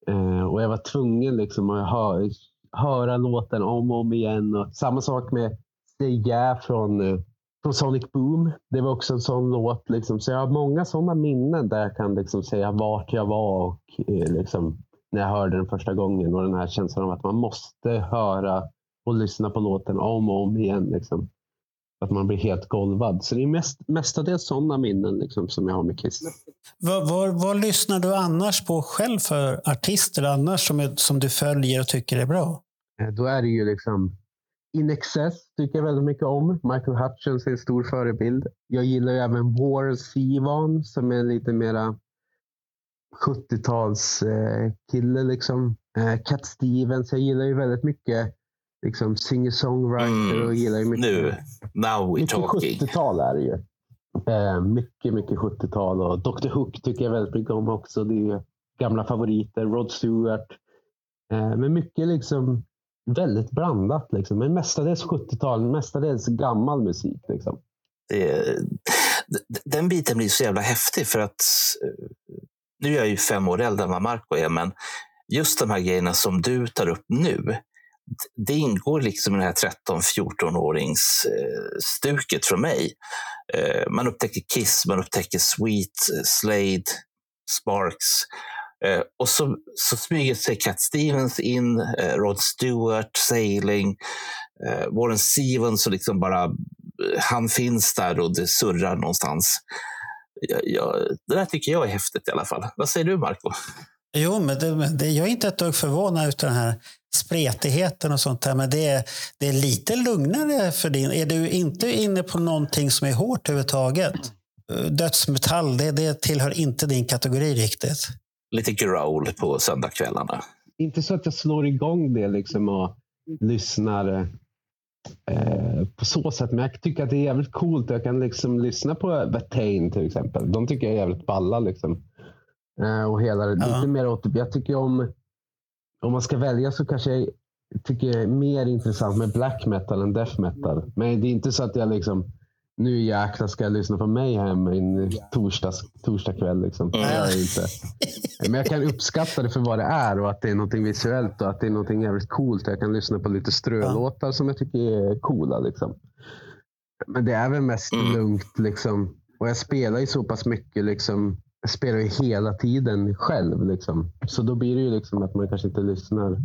Eh, och jag var tvungen liksom att hö höra låten om och om igen. Och samma sak med Stay Yeah från, eh, från Sonic Boom. Det var också en sån låt. Liksom. Så jag har många sådana minnen där jag kan liksom säga vart jag var och eh, liksom, när jag hörde den första gången. Och den här känslan av att man måste höra och lyssna på låten om och om igen. Liksom. Att man blir helt golvad. Så det är mest, mestadels sådana minnen liksom, som jag har med Kiss. Vad, vad, vad lyssnar du annars på själv för artister annars som, är- som du följer och tycker är bra? Eh, Då är det ju liksom In Excess tycker jag väldigt mycket om. Michael Hutchins är en stor förebild. Jag gillar ju även Warren Zevon som är lite mera 70-tals eh, liksom. Eh, Cat Stevens. Jag gillar ju väldigt mycket liksom singer-songwriter Mm. och gillar ju mycket. Nu, now we're mycket talking. 70-tal är det ju. Eh, mycket, mycket 70-tal och Dr Hook tycker jag väldigt mycket om också. Det är gamla favoriter. Rod Stewart. Eh, men mycket liksom väldigt blandat. Liksom. Men mestadels 70-tal, mestadels gammal musik. Liksom. Det, den biten blir så jävla häftig för att eh, nu är jag ju fem år äldre än vad Marco är, men just de här grejerna som du tar upp nu, det ingår liksom i det här 13-14-årings eh, stuket från mig. Eh, man upptäcker Kiss, man upptäcker Sweet, eh, Slade, Sparks. Eh, och så, så smyger sig Cat Stevens in, eh, Rod Stewart, Sailing, Warren Stevens och liksom bara han finns där och det surrar någonstans. Jag, jag, det där tycker jag är häftigt i alla fall. Vad säger du Marco? Jo, men det, det, jag är inte ett dugg förvånad ut den här spretigheten och sånt där. Men det är, det är lite lugnare för din. Är du inte inne på någonting som är hårt överhuvudtaget? Dödsmetall, det, det tillhör inte din kategori riktigt. Lite growl på söndagskvällarna. Inte så att jag slår igång det liksom och lyssnar eh, på så sätt. Men jag tycker att det är jävligt coolt. Jag kan liksom lyssna på Vetain till exempel. De tycker jag är jävligt balla. Liksom. Eh, och hela, ja. lite mer åt, jag tycker om, om man ska välja så kanske jag tycker det är mer intressant med black metal än death metal. Men det är inte så att jag liksom, nu jäklar ska jag lyssna på Mayhem en torsdag, torsdag kväll. Liksom. Mm. Jag inte. Men jag kan uppskatta det för vad det är och att det är något visuellt och att det är något jävligt coolt. Jag kan lyssna på lite strölåtar som jag tycker är coola. Liksom. Men det är väl mest mm. lugnt. Liksom. Och jag spelar ju så pass mycket liksom, jag spelar ju hela tiden själv. Liksom. Så då blir det ju liksom att man kanske inte lyssnar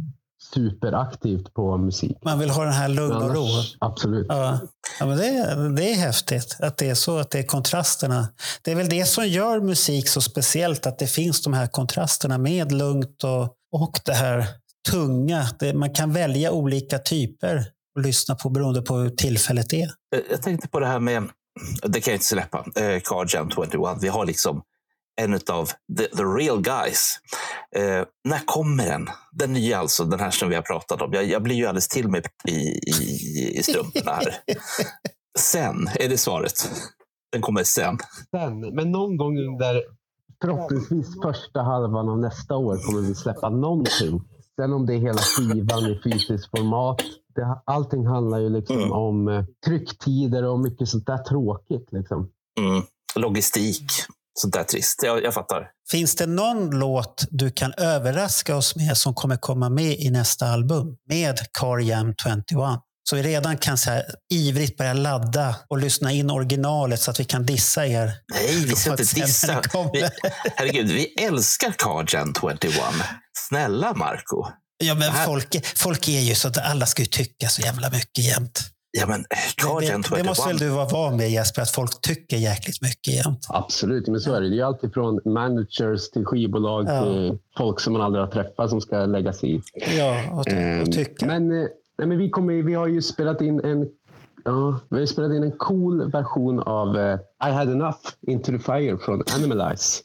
superaktivt på musik. Man vill ha den här lugn och ro. Absolut. Ja. Ja, men det, är, det är häftigt att det är så, att det är kontrasterna. Det är väl det som gör musik så speciellt, att det finns de här kontrasterna med lugnt och, och det här tunga. Det, man kan välja olika typer och lyssna på beroende på hur tillfället är. Jag tänkte på det här med, det kan jag inte släppa, eh, Car Jam 21. Vi har liksom en av the, the real guys. Eh, när kommer den? Den nya alltså, den här som vi har pratat om. Jag, jag blir ju alldeles till mig i, i, i strumporna här. sen är det svaret. Den kommer sen. Sen, men någon gång under förhoppningsvis första halvan av nästa år kommer vi släppa någonting. Sen om det är hela skivan i fysiskt format. Det, allting handlar ju liksom mm. om eh, trycktider och mycket sånt där tråkigt. Liksom. Mm. Logistik sånt där trist. Jag, jag fattar. Finns det någon låt du kan överraska oss med som kommer komma med i nästa album med Car Jam 21? Så vi redan kan så här, ivrigt börja ladda och lyssna in originalet så att vi kan dissa er. Nej, vi ska inte dissa. Vi, herregud, vi älskar Car Jam 21. Snälla Marco. Ja, men folk, folk är ju så att alla ska ju tycka så jävla mycket jämt. Ja, men Guardian det, det måste väl du vara van med Jesper, att folk tycker jäkligt mycket jämt. Absolut, men så är det. Det är alltid från managers till skivbolag ja. till folk som man aldrig har träffat som ska lägga sig i. Ja, och, och ehm, tycka. Men, eh, nej, men vi, kommer, vi har ju spelat in en Ja, vi har spelat in en cool version av uh, I had enough Into the Fire från Animalize.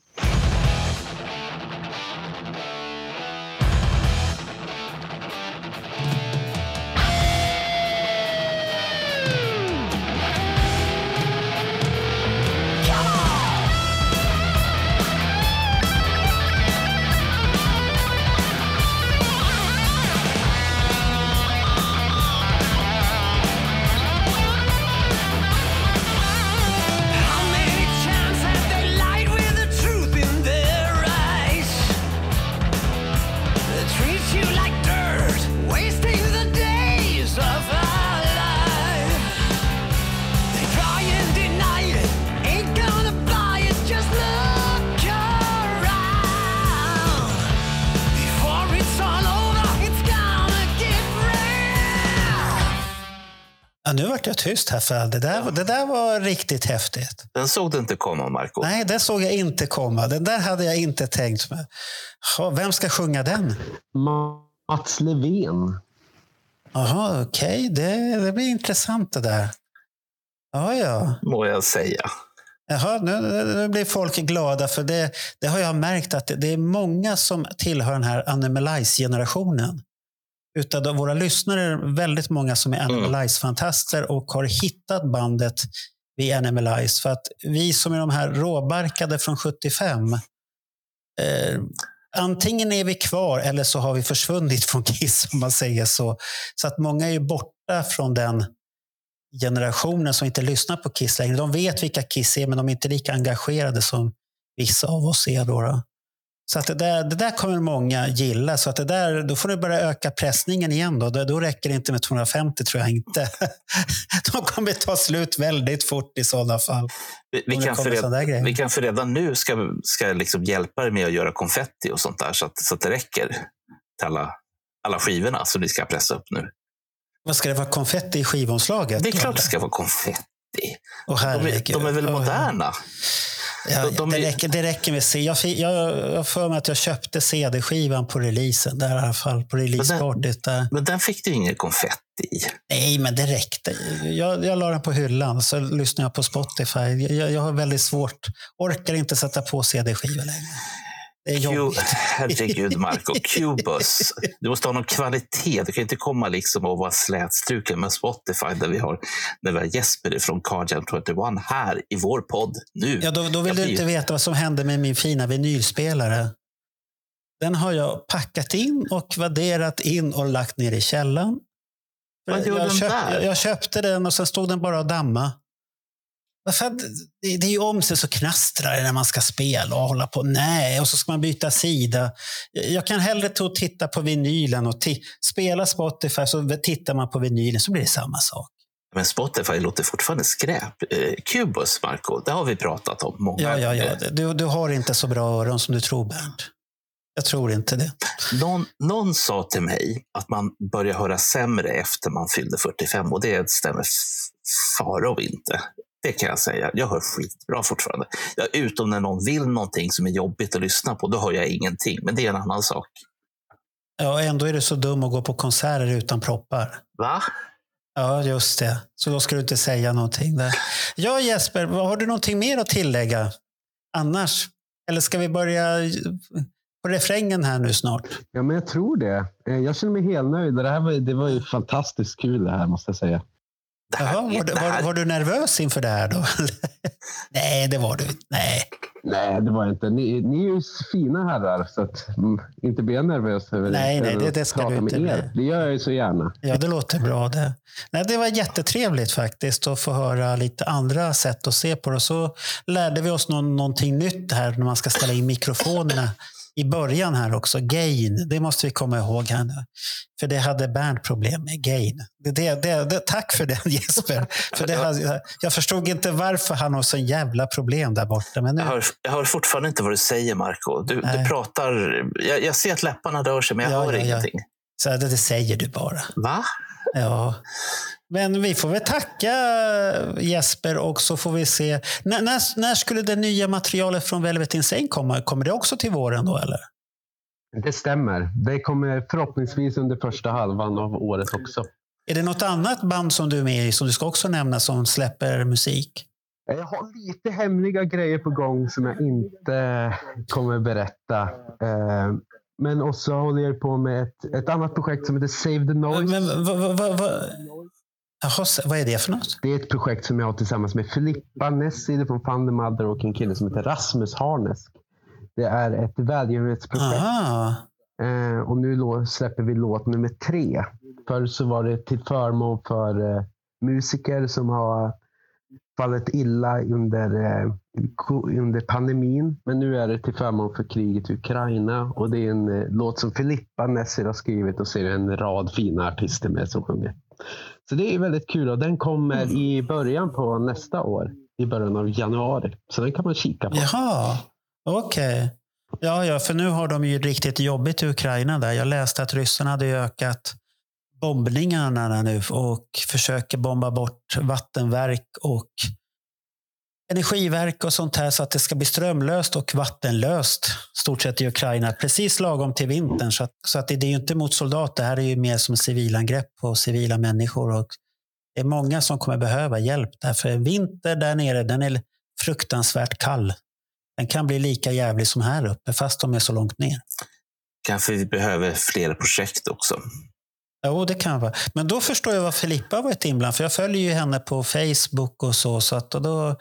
Vart jag tyst här, för det där, ja. det där var riktigt häftigt. Den såg du inte komma, Marco. Nej, den såg jag inte komma. Den där hade jag inte tänkt med. Vem ska sjunga den? Mats Levén. Jaha, okej. Okay. Det, det blir intressant det där. Ja, ja. Må jag säga. Jaha, nu, nu blir folk glada för det, det har jag märkt att det, det är många som tillhör den här Animalize-generationen utav våra lyssnare är väldigt många som är mm. Animalize-fantaster och har hittat bandet vid Animalize. För att vi som är de här råbarkade från 75, eh, antingen är vi kvar eller så har vi försvunnit från Kiss om man säger så. Så att många är ju borta från den generationen som inte lyssnar på Kiss längre. De vet vilka Kiss är men de är inte lika engagerade som vissa av oss är. Då, då. Så att det, där, det där kommer många gilla. Så att det där, då får du börja öka pressningen igen. Då, då räcker det inte med 250 tror jag inte. De kommer ta slut väldigt fort i sådana fall. Vi, vi, Om det kan, för kommer sådana där redan, vi kan för redan nu ska, ska liksom hjälpa dig med att göra konfetti och sånt där så att, så att det räcker till alla, alla skivorna som ni ska pressa upp nu. Vad ska det vara konfetti i skivomslaget? Det är klart det ska vara konfetti. Åh, De är, de är väl moderna? Ja, De- de det, är- räcker, det räcker med C. Jag, jag, jag för mig att jag köpte CD-skivan på releasen. Där i alla fall, på releasepartyt. Där. Men den fick du ingen konfetti i. Nej, men det räckte. Jag, jag la den på hyllan, så lyssnar jag på Spotify. Jag, jag har väldigt svårt, orkar inte sätta på CD-skivor längre. Det är Q, herregud, Marco. Cubus. Du måste ha någon kvalitet. Du kan inte komma liksom och vara slätstruken med Spotify där vi har, där vi har Jesper från Cardjam 21 här i vår podd nu. Ja, då, då vill Jag du blir- inte veta vad som hände med min fina vinylspelare. Den har jag packat in och vadderat in och lagt ner i källaren. Vad gör jag, den där? jag, jag köpte den och sen stod den bara och damma. Varför Det, det är ju om sig så knastrar det när man ska spela och hålla på. Nej, och så ska man byta sida. Jag kan hellre ta och titta på vinylen och spela Spotify så tittar man på vinylen så blir det samma sak. Men Spotify låter fortfarande skräp. Eh, Cubus, Marco, det har vi pratat om många Ja, ja, ja. Du, du har inte så bra öron som du tror, Bernt. Jag tror inte det. Någon, någon sa till mig att man börjar höra sämre efter man fyllde 45 och det stämmer f- fara och inte. Det kan jag säga. Jag hör skitbra fortfarande. Ja, utom när någon vill någonting som är jobbigt att lyssna på, då hör jag ingenting. Men det är en annan sak. Ja, ändå är du så dum att gå på konserter utan proppar. Va? Ja, just det. Så då ska du inte säga någonting där. Ja, Jesper, har du någonting mer att tillägga annars? Eller ska vi börja på refrängen här nu snart? Ja, men jag tror det. Eh, Jag känner mig helt nöjd. Det, här var, det var ju fantastiskt kul det här måste jag säga. Det här, Jaha, var, du- det var, här, var du nervös inför det här då? Nej, det var du inte. Nej. Nej, det var inte. Ni, ni är ju fina herrar, så att, mm, inte blir jag nervös över Nej, nej, det- det ska du inte bli. Det gör jag ju så gärna. Ja, det låter bra det. Nej, det var jättetrevligt faktiskt att få höra lite andra sätt att se på det. Och så lärde vi oss någon, någonting nytt här när man ska ställa in mikrofonerna i början här också. Gain, det måste vi komma ihåg här nu. För det hade Bernt problem med, gain. Det, det, det, tack för den Jesper. För det hade, jag förstod inte varför han har så jävla problem där borta. Men nu, jag, hör, jag hör fortfarande inte vad du säger, Marco. Du, du pratar... Jag, jag ser att läpparna rör sig, men jag Ja, hör ja, ja. ingenting. så det, det säger du bara. Va? Ja. Men vi får väl tacka Jesper och så får vi se. När, när, när skulle det nya materialet från Velvet Insane komma? Kommer det också till våren då eller? Det stämmer. Det kommer förhoppningsvis under första halvan av året också. Är det något annat band som du är med i som du ska också nämna som släpper musik? Jag har lite hemliga grejer på gång som jag inte kommer berätta. Men också håller jag på med ett, ett annat projekt som heter Save the Noise. Men, vad, vad, vad, vad, Jaha, vad är det för något? Det är ett projekt som jag har tillsammans med Filippa Nessi från Fun the Mother och en kille som heter Rasmus Harnesk. Det är ett välgörenhetsprojekt. Eh, och nu släpper vi låt nummer tre. Förr så var det till förmån för eh, musiker som har fallit illa under, eh, under pandemin. Men nu är det till förmån för kriget i Ukraina. Och det är en eh, låt som Filippa Nesser har skrivit och så är det en rad fina artister med som sjunger. Så det är väldigt kul och den kommer i början på nästa år. I början av januari. Så den kan man kika på. Jaha, okej. Ja, ja, för nu har de ju riktigt jobbigt i Ukraina där. Jag läste att ryssarna hade ökat bombningarna nu och försöker bomba bort vattenverk och energiverk och sånt här så att det ska bli strömlöst och vattenlöst stort sett i Ukraina. Precis lagom till vintern. Så, att, så att det, det är ju inte mot soldater. Det här är ju mer som civilangrepp på civila människor. Och det är många som kommer behöva hjälp. Därför en vinter där nere, den är fruktansvärt kall. Den kan bli lika jävlig som här uppe, fast de är så långt ner. Kanske vi behöver fler projekt också. Jo, det kan vara. Men då förstår jag vad Filippa varit inblandad. För jag följer ju henne på Facebook och så. så att, och då,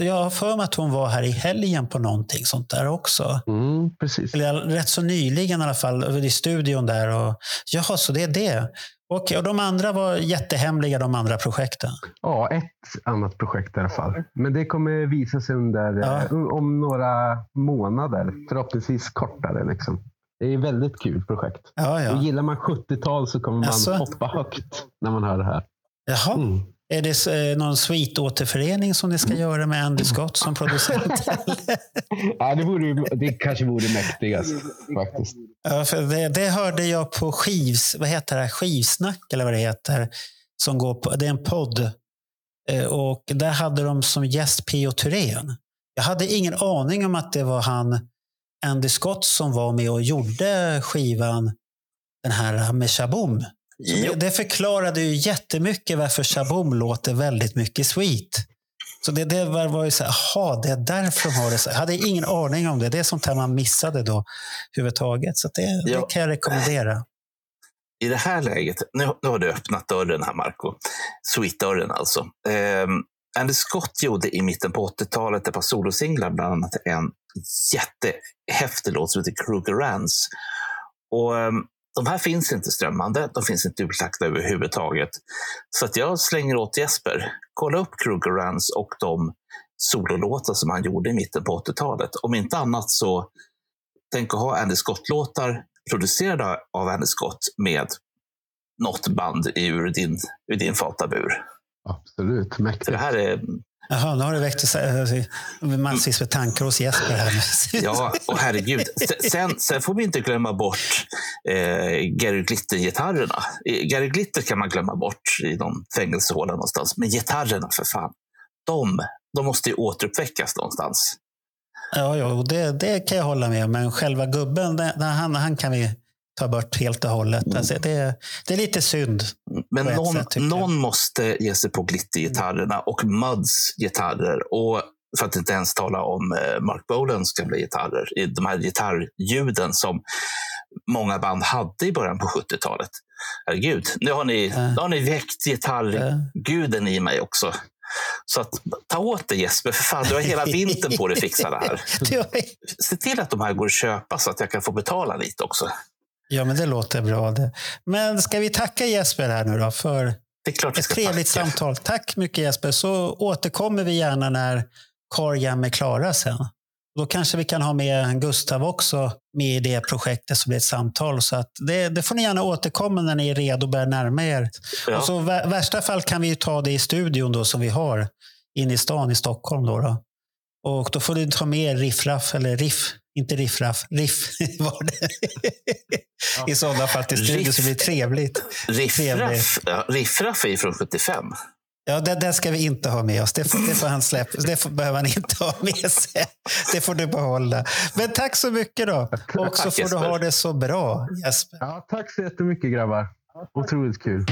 jag har för mig att hon var här i helgen på någonting sånt där också. Mm, precis. Eller rätt så nyligen i alla fall, i studion där. Och, jaha, så det är det. Okej, och de andra var jättehemliga, de andra projekten? Ja, ett annat projekt i alla fall. Men det kommer visa sig under, Ja. eh, om några månader. Förhoppningsvis kortare. Liksom. Det är ett väldigt kul projekt. Ja, Och ja. gillar man 70-tal så kommer man Asså? hoppa högt när man hör det här. Jaha. Mm. Är det eh, någon sweet-återförening som ni ska göra med Andy Scott som producent? Ja, det, vore, det kanske vore mäktigast faktiskt. Ja, för det, det hörde jag på skivs, vad heter det, skivsnack eller vad det heter. Som går på, det är en podd. Eh, Och där hade de som gäst P.O. Thyrén. Jag hade ingen aning om att det var han Andy Scott som var med och gjorde skivan den här med Shaboom. Det, det förklarade ju jättemycket varför Shaboom låter väldigt mycket sweet. Så det, det var, var ju så här, jaha, det är därför de har det så. Jag hade ingen aning om det. Det är sånt här man missade då överhuvudtaget. Så det, Ja. det kan jag rekommendera. I det här läget, nu, nu har du öppnat dörren här Marco. Sweet-dörren alltså. Um, Andy Scott gjorde i mitten på 80-talet ett par solosinglar, bland annat en jättehäftig låt som heter Kruger Rans. Och, um, de här finns inte strömmande, de finns inte utlagda överhuvudtaget. Så att jag slänger åt Jesper, kolla upp Kruger Rans och de sololåtar som han gjorde i mitten på 80-talet. Om inte annat så tänk att ha Andy Scott-låtar producerade av Andy Scott med något band ur din, ur din fatabur. Absolut, Så mäktigt. det här är, Jaha, nu har det väckt här, massvis med tankar hos Jesper här. ja, och herregud. Se- Sen, sen får vi inte glömma bort eh, Gary Glitter-gitarrerna. Eh, Gary Glitter kan man glömma bort i någon fängelsehåla någonstans. Men gitarrerna, för fan. De, de måste ju återuppväckas någonstans. Ja, ja och det, det kan jag hålla med om. Men själva gubben, det- han, han kan vi ta bort helt och hållet. Alltså, det, det är lite synd. Men någon, sätt, någon måste ge sig på glittergitarrerna och Muds gitarrer. Och för att inte ens tala om eh, Mark Bolans gamla gitarrer. De här gitarrljuden som många band hade i början på 70-talet. Herregud, nu har ni, nu har ni väckt gitarrguden i mig också. Så att, ta åt dig Jesper, för fan, du har hela vintern på dig att fixa det här. Se till att de här går att köpa så att jag kan få betala lite också. Ja, men det låter bra. Det. Men ska vi tacka Jesper här nu då för ett trevligt tacka. samtal? Tack mycket Jesper. Så återkommer vi gärna när Car Jam är klara sen. Då kanske vi kan ha med Gustav också med i det projektet som blir ett samtal. Så att det, det får ni gärna återkomma när ni är redo och börjar närma er. Ja. Och så värsta fall kan vi ju ta det i studion då som vi har inne i stan i Stockholm. Då, då. Och då får du ta med riffraff, eller riff, inte riffraff, riff var det. I sådana fall till studion så blir det trevligt. Riffraff, ja, Riffraff är ju från 75. Ja, det, det ska vi inte ha med oss. Det får, det får han släppa. Det får, behöver han inte ha med sig. Det får du behålla. Men tack så mycket då. Och så får du ha det så bra, Jesper. Ja, tack så jättemycket grabbar. Otroligt kul.